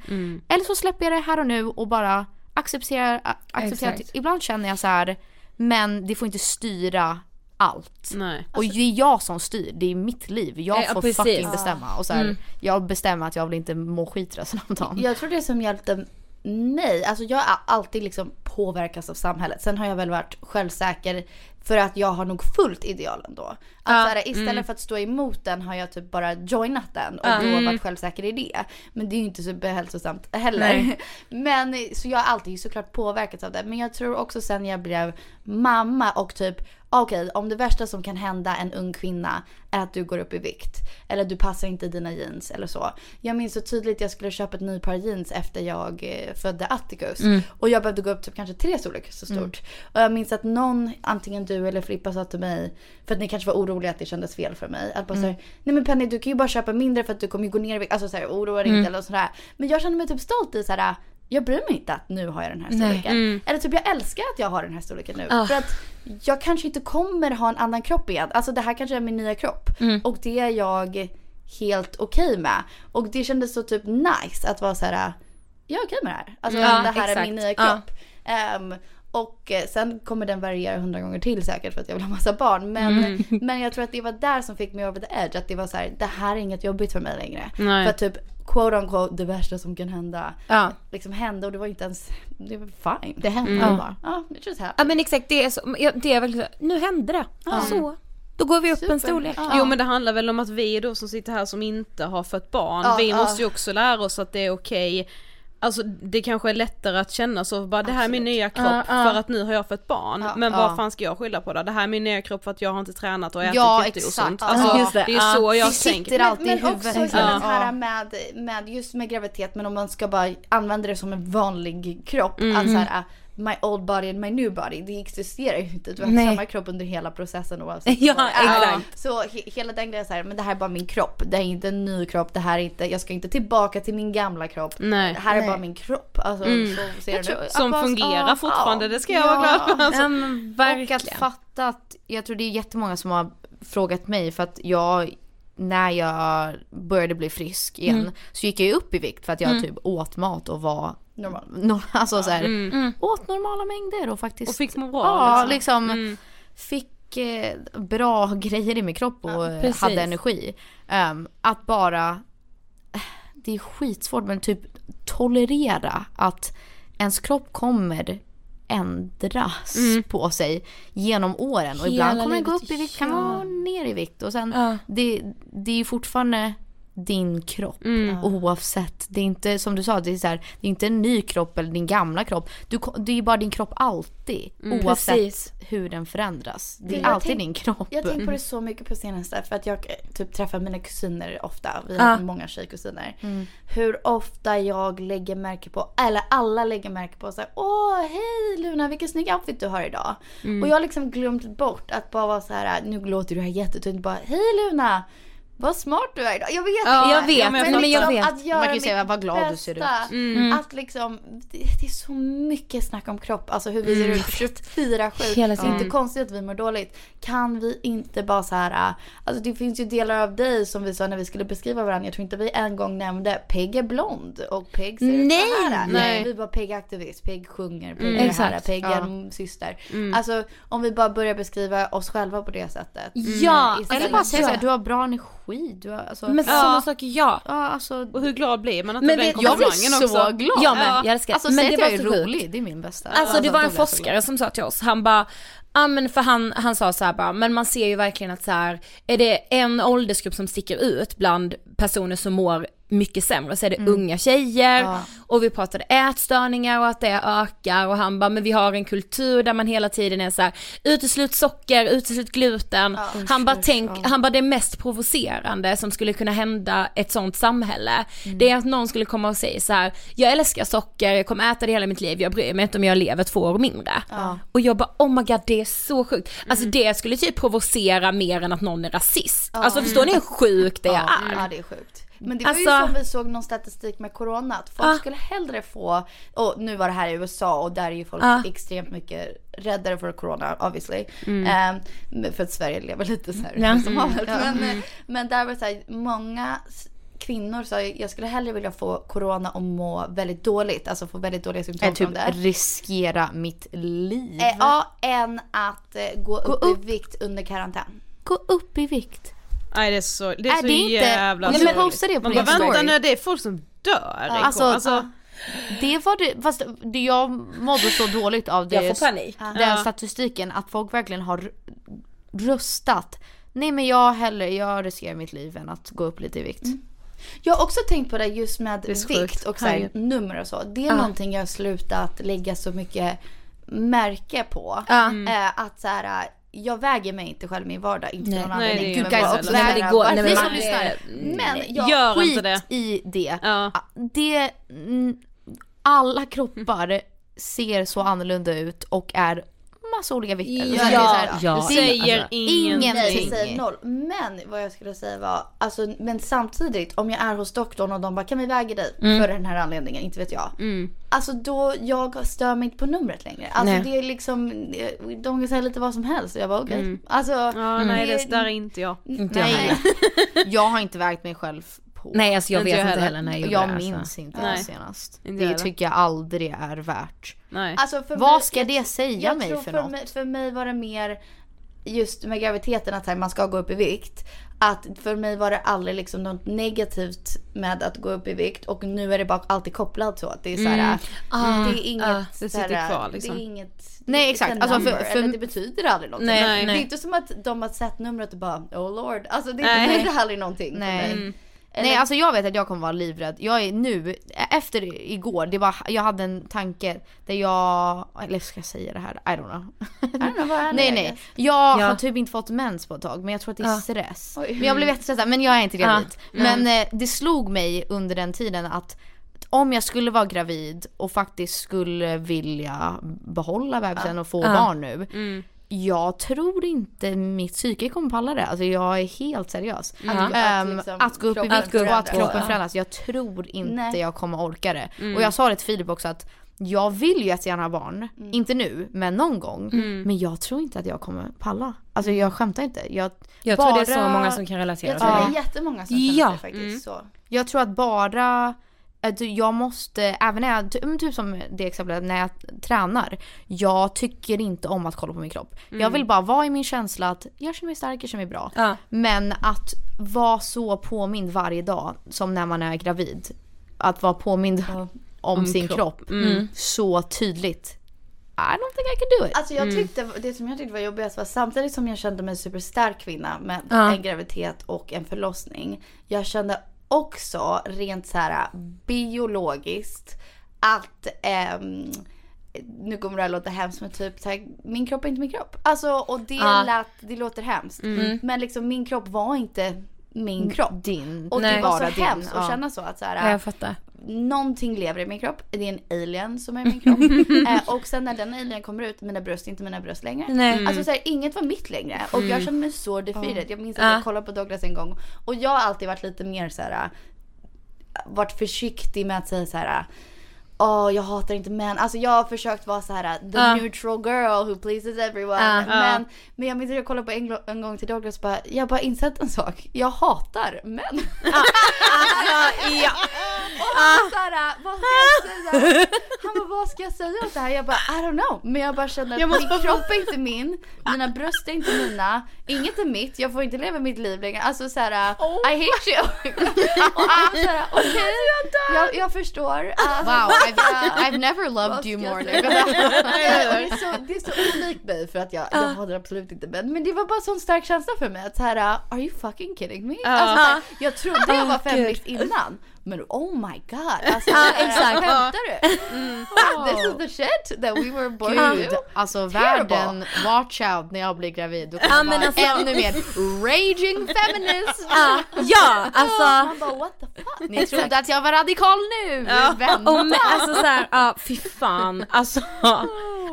Eller så släpper jag det här och nu och bara accepterar, accepterar att Exakt. ibland känner jag så här, men det får inte styra allt. Nej. Och det är jag som styr, det är mitt liv. Jag Ja, får precis. fucking bestämma. Och så här, Mm. Jag bestämmer att jag vill inte må skit resten av dagen. Jag tror det som hjälpte mig, alltså jag har alltid liksom påverkats av samhället. Sen har jag väl varit självsäker för att jag har nog följt idealen då. Att så här, istället för att stå emot den har jag typ bara joinat den och då varit självsäker i det. Men det är ju inte superhälsosamt heller. Nej. <laughs> Men så jag har alltid såklart påverkats av det. Men jag tror också sen jag blev mamma och typ okej om det värsta som kan hända en ung kvinna är att du går upp i vikt. Eller du passar inte i dina jeans eller så. Jag minns så tydligt jag skulle köpa ett ny par jeans efter jag eh, födde Atticus. Och jag behövde gå upp typ kanske tre storlekar så stort. Och jag minns att någon, antingen du eller Filippa sa till mig, för att ni kanske var oroliga att det kändes fel för mig. Att bara såhär, nej men Penny du kan ju bara köpa mindre för att du kommer ju gå ner i vikt. Alltså såhär oroa dig inte eller sådär. Men jag kände mig typ stolt i såhär, jag bryr mig inte att nu har jag den här storleken. Eller typ jag älskar att jag har den här storleken nu. För att jag kanske inte kommer ha en annan kropp igen. Alltså det här kanske är min nya kropp. Och det är jag helt okej med. Och det kändes så typ nice att vara så här. jag är okej med det här. Alltså Ja, det här är exakt. min nya Ja. kropp. Ehm, och eh, sen kommer den variera hundra gånger till säkert för att jag vill ha massa barn. Men, men jag tror att det var där som fick mig over the edge. Att det var så här, det här är inget jobbigt för mig längre. Nej. För typ quote on quote det värsta som kan hända. Ja. Liksom hände och det var inte ens, det var fine. Det händer Mm. bara. Ja, it just Ja happened. men exakt, det är, så, ja, det är så, nu hände det. Så, då går vi upp en storlek. Jo men det handlar väl om att vi då som sitter här som inte har fött barn, Ja, vi ja. måste ju också lära oss att det är okej Alltså det kanske är lättare att känna så, bara det här är min nya kropp Ja, ja. för att nu har jag fött barn. men ja. vad fan ska jag skylla på då? Det här är min nya kropp för att jag har inte tränat och ätit Ja, jätteosunt. exakt. Alltså, det. det är så jag Det tänker. sitter alltid men i också huvudet. Ja. det här med, med, just med graviditet, men om man ska bara använda det som en vanlig kropp. Att så här, my old body and my new body, det existerar ju inte. Du har Nej. samma kropp under hela processen oavsett <laughs> Ja, vad exakt. Så he, hela den grejen så här, men det här är bara min kropp. Det är inte en ny kropp, det här är inte, jag ska inte tillbaka till min gamla kropp. Nej. Det här är bara min kropp. Alltså, så ser det ut. Som Att bara- fungerar ja, fortfarande, ja. det ska jag vara glad för. <laughs> Alltså. Ja men Och att fatta att, jag tror det är jättemånga som har frågat mig för att jag, när jag började bli frisk igen Mm. så gick jag ju upp i vikt för att jag typ åt mat och var Normal. no, alltså så här, åt normala mängder och faktiskt Och fick må bra, Ja, liksom. liksom, fick eh, bra grejer i min kropp och precis. hade energi. Ehm, att bara, det är skitsvårt men typ tolerera att ens kropp kommer ändras på sig genom åren och ibland kommer den gå upp i vikt, kan ja. vara ner i vikt och sen Ja. det, det är ju fortfarande din kropp oavsett. Det är inte som du sa, det är, så här, det är inte en ny kropp eller din gamla kropp. Du, det är bara din kropp alltid oavsett Precis. hur den förändras. Det är Jag alltid tänk- din kropp. Jag har tänkt på det så mycket på senaste för att jag eh, typ träffar mina kusiner ofta. Vi har många tjejkusiner. Hur ofta jag lägger märke på, eller alla lägger märke på såhär Åh hej Luna vilken snygg outfit du har idag. Och jag har liksom glömt bort att bara vara så här. nu låter du här jättetunt bara Hej Luna! Vad smart du är idag. Jag vet Ja, inte. jag vet. men Nej, men jag vet. Att göra Man kan ju säga, vad glad du ser ut. bästa. Att liksom, det, det är så mycket snack om kropp. Alltså hur vi ser ut 24-7. Hela Det är inte konstigt att vi mår dåligt. Kan vi inte bara så här, äh, alltså det finns ju delar av dig som vi sa när vi skulle beskriva varandra. Jag tror inte vi en gång nämnde Peg är blond och Peg ser ut Nej, så här. nej. Vi bara Peg är aktivist, Peg sjunger, Peg är det här. Peg är en syster. Alltså om vi bara börjar beskriva oss själva på det sättet. Ja, Istället Eller bara säga Ja. såhär, du har bra energi. Du har, alltså, Men sådana saker, ja. ja, alltså, Och hur glad blir man att Men den vet- jag blir så också? glad. Ja men jag älskar Alltså men det var jag är rolig, det är min bästa. Alltså det var en då blir jag så forskare som sa till oss, han bara Ja men för han, han sa så här bara, men man ser ju verkligen att så här, är det en åldersgrupp som sticker ut bland personer som mår mycket sämre så är det unga tjejer och vi pratade ätstörningar och att det ökar och han bara men vi har en kultur där man hela tiden är så här uteslut socker, uteslut gluten. han bara tänk, han bara det mest provocerande som skulle kunna hända ett sånt samhälle det är att någon skulle komma och säga så här jag älskar socker, jag kommer äta det hela mitt liv, jag bryr mig inte om jag lever två år mindre. Och jag bara oh my god det är så sjukt. Alltså det skulle typ provocera mer än att någon är rasist. Alltså förstår ni hur sjukt det är? Ja det är sjukt. Men det var Alltså- ju som vi såg någon statistik med corona att folk Ja. skulle hellre få, och nu var det här i USA och där är ju folk Ja. extremt mycket räddare för corona obviously. Mm. Men för att Sverige lever lite så här Ja. som. Ja. Men, Mm. men där var det så här, många kvinnor sa jag skulle hellre vilja få corona och må väldigt dåligt, alltså få väldigt dåliga symptom Är typ från det. riskera mitt liv. Eh, ja, än att eh, gå, upp, upp. i vikt under karantän. Gå upp i vikt. Nej det är så, det är Är så det inte- jävla Nej, men sorgligt. posta det på Man bara, vänta nu det är folk som dör i Alltså, alltså Det var det, fast det jag mådde så dåligt av det, Jag får panik. den Ja. statistiken att folk verkligen har röstat. Nej men jag hellre, jag riskerar mitt liv än att gå upp lite i vikt. Jag har också tänkt på det just med så vikt och så här, nummer och så. Det är Ja. någonting jag har slutat lägga så mycket märke på. Ja. Eh, att så här, jag väger mig inte själv i min vardag, inte Nej. för någon så Nej här, men det går, nej men Ni som lyssnar, Men jag, Gör skit inte det. i det. Ja. det mm, alla kroppar ser så annorlunda ut och är massa olika vikter. Ja, ja. det säger alltså, ingenting. Säger noll. Men vad jag skulle säga var, alltså, men samtidigt om jag är hos doktorn och de bara kan vi väga dig för den här anledningen, inte vet jag. Alltså då, jag stör mig inte på numret längre. Alltså Nej. det är liksom, de kan säga lite vad som helst och jag bara okej. Alltså, Ja nej det är inte jag. inte jag Nej, heller. <laughs> jag har inte vägt mig själv på. Nej alltså jag Inte vet jag inte heller. heller när jag gjorde jag det, minns alltså. inte Nej. det senast. Inte Det heller. tycker jag aldrig är värt. Nej. Alltså för Vad mig- ska jag- det säga jag mig tror för för något? Mig, för mig var det mer just med graviditeten att här, man ska gå upp i vikt. Att för mig var det aldrig liksom något negativt med att gå upp i vikt och nu är det bara alltid kopplat så att det är så här, Ah, det är inget, det så sitter kvar, liksom. det är inget Nej, exakt. Alltså, för- number, för- eller det betyder aldrig någonting. Nej, Det nej. är inte som att de har sett numret och bara oh lord. Alltså det Nej. betyder aldrig någonting för Nej. Mig. Nej alltså jag vet att jag kommer vara livrädd. Jag är nu, efter igår, det var, jag hade en tanke där jag, eller ska jag säga det här? I don't know. I don't know, vad är <laughs> nej det? nej, jag Ja. har typ inte fått mens på ett tag men jag tror att det är Ja. stress. Oj. Men jag blev jättestressad men jag är inte gravid. Ja. Men eh, det slog mig under den tiden att om jag skulle vara gravid och faktiskt skulle vilja behålla bebisen och få barn nu. Jag tror inte mitt psyke kommer palla det. Alltså jag är helt seriös. Att- att Ehm, liksom att gå upp i vikt och att kroppen förändras. Jag tror inte Nej. jag kommer orka det. Och jag sa det till Filip också att jag vill ju jättegärna ha barn. Inte nu, men någon gång. Men jag tror inte att jag kommer palla. Alltså jag skämtar inte. Jag, Jag tror det är så bara- många som kan relatera Jag till tror Ja. det är jättemånga som känner Ja. sig faktiskt så. Jag tror att bara att jag måste, även när jag, typ som det exemplet när jag tränar. Jag tycker inte om att kolla på min kropp. Jag vill bara vara i min känsla att jag känner mig stark, jag känner mig bra. Ja. Men att vara så påmind varje dag som när man är gravid. Att vara påmind om, sin kropp, så tydligt. I don't think I can do it. Alltså jag tyckte, det som jag tyckte var jobbigast var samtidigt som jag kände mig en superstark kvinna med Ja. en graviditet och en förlossning. Jag kände också rent så här biologiskt att ehm, nu kommer det här låta hemskt men typ så här, min kropp är inte min kropp. Alltså och det Ja. lät, det låter hemskt. Men liksom min kropp var inte min kropp. Din. Och Nej. det var så din, hemskt att ja. känna så att så här, Ja, jag fattar. Någonting lever i min kropp. Det är en alien som är i min <laughs> kropp. eh, och sen när den alien kommer ut, mina bröst är inte mina bröst längre. Nej. Alltså så här, inget var mitt längre. Och jag kände mig så defeated. Jag minns att Ja. jag kollade på Douglas en gång. Och jag har alltid varit lite mer så här. äh, varit försiktig med att säga så här. Åh, jag hatar inte män. Alltså jag har försökt vara så här äh, the Ja. neutral girl who pleases everyone. Ja. Men, men jag minns att jag kollade på en, en gång till Douglas och bara, jag har bara insett en sak. Jag hatar män. ja. Och han så här, vad ska jag säga? <laughs> Han bara, vad ska jag säga åt det här? Jag bara, I don't know. Men jag bara känner att min kropp är inte min, mina bröst är inte mina, inget är mitt, jag får inte leva mitt liv längre. Alltså så här, I hate you. <laughs> Och han så här, okej, jag, jag förstår. att- Wow, I've, I've never loved you more. <laughs> det, är så, det är så olikt mig för att jag, jag har det absolut inte men, men det var bara sån stark känsla för mig att så här, are you fucking kidding me? Alltså, så här, jag trodde jag var feminist innan Men oh my god, <laughs> alltså Ja, exakt. skämtar du? <laughs> This is the shit that we were born Gud, to. alltså Terrible. världen, watch out när jag blir gravid. Då kommer Ja, vara alltså- ännu mer raging feminist. <laughs> Ja, ja alltså. Man bara what the fuck? Ni trodde att jag var radikal nu, vänta. Och med, alltså såhär, ja fy fan. Alltså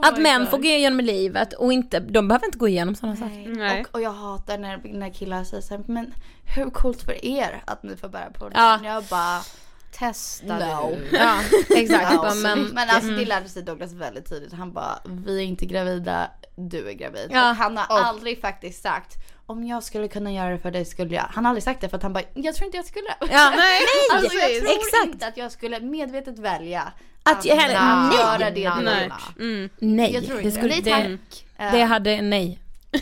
att män får gå igenom livet och inte, de behöver inte gå igenom sådana saker. Nej. Och, och jag hatar när, när killar säger såhär, men hur coolt för er att ni får bära på det? Ja. Jag bara, Testa No. du. <laughs> Ja, exakt. Ja, men, men alltså det lärde sig Douglas väldigt tidigt. Han bara, vi är inte gravida, du är gravid. Ja. Och han har aldrig faktiskt sagt, om jag skulle kunna göra det för dig skulle jag. Han har aldrig sagt det för att han bara, jag tror inte jag skulle. ja, Nej, <laughs> Alltså jag tror exakt. inte att jag skulle medvetet välja Att att nej. göra det du Nej. har gjort. Mm. nej. Jag tror det, inte skulle, det. det, Eh, hade, nej.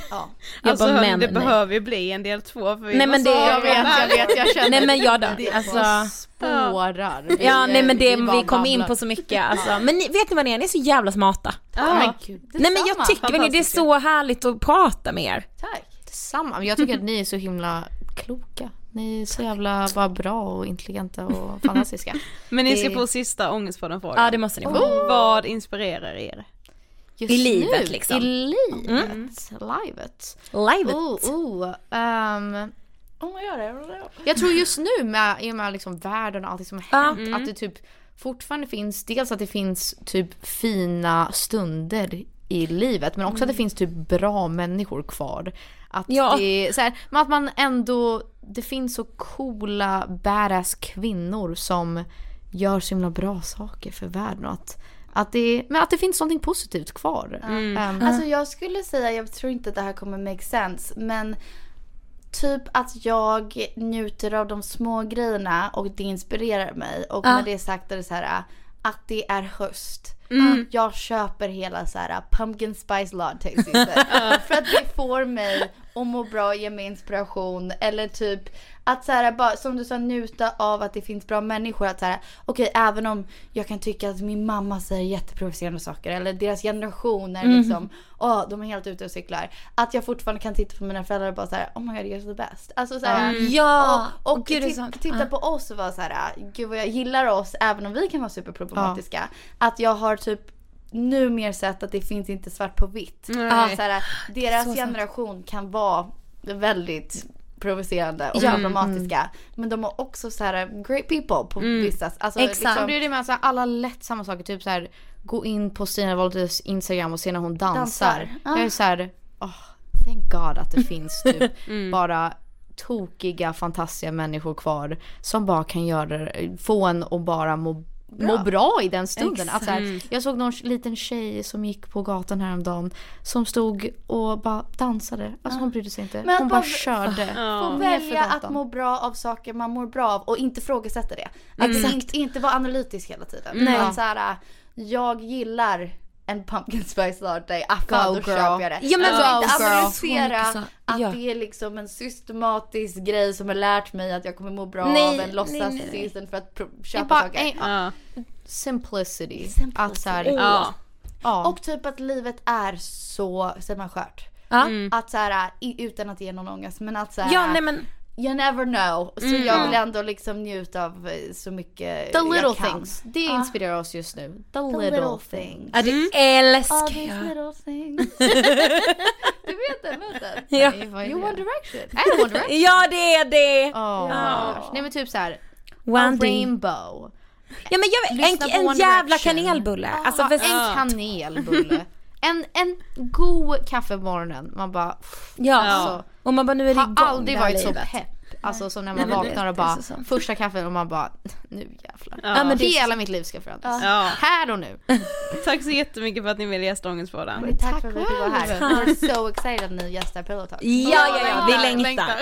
Ja. Jag Alltså bara, men, det nej. behöver ju bli en del två för vi Nej, men måste det- ha Jag vet, jag vet, jag känner Nej men jag dör. det Alltså, bara spårar. Vi- ja nej men det, bara vi kom in på så mycket alltså. Men ni, vet ni vad ni är? Ni är så jävla smarta. Ja. Men gud, Nej men jag tycker verkligen det är så härligt att prata med er. Tack. detsamma. Jag tycker att ni är så himla kloka. Ni är så jävla bara bra och intelligenta och fantastiska. <laughs> Men ni ska Det- få sista ångestpodden-frågan. Ja det måste ni få. Vad inspirerar er? Just I livet, nu, liksom. I livet. Livet. Livet. Oh, oh. ehm, Oh my god. jag tror just nu med, i och med liksom världen och allt som har hänt att det typ fortfarande finns, dels att det finns typ fina stunder i livet men också att det finns typ bra människor kvar. Att, Ja. det, så här, men att man ändå, det finns så coola badass kvinnor som gör så himla bra saker för världen och att, att, det, men att det finns någonting positivt kvar. Ehm, Alltså jag skulle säga, jag tror inte att det här kommer make sense, men typ att jag njuter av de små grejerna och det inspirerar mig. Och med det sagt är det så här att det är höst. Jag köper hela så här pumpkin spice latte. <laughs> För att det får mig att må bra, ge mig inspiration. Eller typ att så här, bara, som du sa, njuta av att det finns bra människor. Att så här, okej även om jag kan tycka att min mamma säger jätteprovocerande saker. Eller deras generation är liksom, åh de är helt ute och cyklar. Att jag fortfarande kan titta på mina föräldrar och bara så här, oh my god you're the best. Alltså så här, Ja, och, och och gud, sant. titta Ja. på oss och vara så här, gud vad jag gillar oss även om vi kan vara superproblematiska. Att jag har typ nu mer sett att det finns inte svart på vitt. Nej. Så här, deras Så sant. generation kan vara väldigt provocerande och Ja. problematiska. Men de är också så här great people på vissa. Alltså, Exakt. Så Liksom, blir det med så här, alla lätt samma saker, typ så här, gå in på Stina Wolters Instagram och se när hon dansar. Dansar. Jag är så här, oh, thank god att det finns <laughs> typ bara tokiga, fantastiska människor kvar som bara kan göra det, få en att bara må må bra i den stunden. Att så här, jag såg någon liten tjej som gick på gatan häromdagen som stod och bara dansade. Alltså hon brydde sig inte. Men hon bara- bara körde. Få välja att må bra av saker man mår bra av och inte ifrågasätta det. Att inte, inte vara analytisk hela tiden. Nej. Att så här, jag gillar en pumpkin spice latte, ah fan då girl. köper jag det. Ja, men alltså inte girl. analysera att ja. det är liksom en systematisk grej som har lärt mig att jag kommer må bra Nej, av en nej, låtsas nej, nej. season för att köpa bara saker. en, Ja. simplicity. Simplicity. Att så här, Ja. ja. Och typ att livet är så, säger man skört. Ja. Att så här, utan att ge någon ångest men att så här, Ja nej men You never know. Så jag vill ändå liksom njuta av eh, så mycket The jag little kan. things. Det inspirerar oss just nu. The, The little, little things. ja, det All älskar these jag. little things. <laughs> du vet den låten? <laughs> Ja. Nej? One Direction. Är det One Direction? <laughs> ja det är det. Oh, Ja. gosh. Nej men typ såhär, One a day. rainbow. Ja men jag, en, en One jävla kanelbulle. Alltså Ja, för, en kanelbulle. En, en god kaffe på morgonen. Man bara, pff, ja. alltså, Och man bara nu är det har igång aldrig det här varit så livet. pepp. Alltså som när Nej, man det- vaknar och bara, så första kaffet och man bara, nu jävlar. Ja. men det är Hela mitt liv ska förändras. Ja. Här och nu. <laughs> Tack så jättemycket för att ni ville gästa Ångestpodden. Men tack för att vi fick vara här. We're <laughs> so excited att ni gästar Pillow Talk. Ja ja ja, vi längtar. <laughs>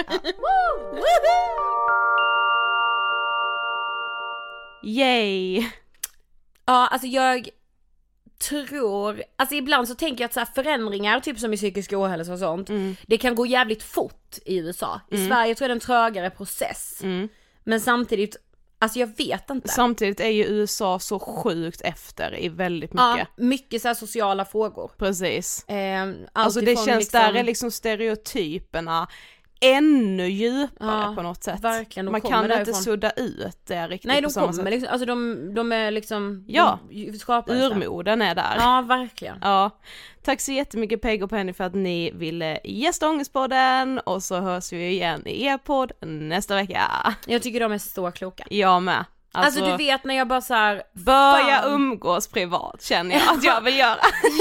Yay! Ja alltså jag tror, alltså ibland så tänker jag att så förändringar, typ som i psykisk ohälsa och sånt, det kan gå jävligt fort i USA. I Sverige tror jag det är en trögare process. Mm. Men samtidigt, alltså jag vet inte. Samtidigt är ju USA så sjukt efter i väldigt ja, mycket. mycket så sociala frågor. Precis. Eh, Alltså det känns, liksom, där är liksom stereotyperna ännu djupare Ja, på något sätt. verkligen, Man kan inte därifrån. sudda ut det riktigt Nej på de samma kommer sätt. liksom, alltså de, de är liksom, Ja. de skapades där. Urmoden är där. Ja verkligen. Ja, tack så jättemycket Peg och Penny för att ni ville gästa Ångestpodden och så hörs vi igen i er podd nästa vecka. Jag tycker de är så kloka. Jag med. Alltså, du vet när jag bara så här, Börja fan. umgås privat känner jag att jag <laughs> vill göra.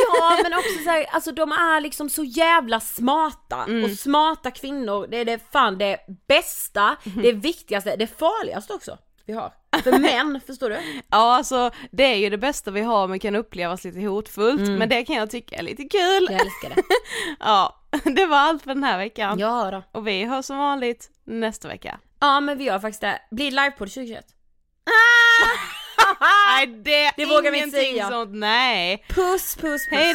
Ja men också så här, alltså de är liksom så jävla smarta Mm. och smarta kvinnor, det är det fan det bästa, Mhm. det viktigaste, det farligaste också vi har. För <laughs> män, förstår du? Ja alltså det är ju det bästa vi har men kan upplevas lite hotfullt Mm. men det kan jag tycka är lite kul. Jag älskar det. <laughs> Ja, det var allt för den här veckan. Ja då. Och vi hörs som vanligt nästa vecka. Ja men vi gör faktiskt det. Blir livepodd 2021? <laughs> Nej det Det vågar vi inte säga. sånt, nej. Puss puss puss. Hej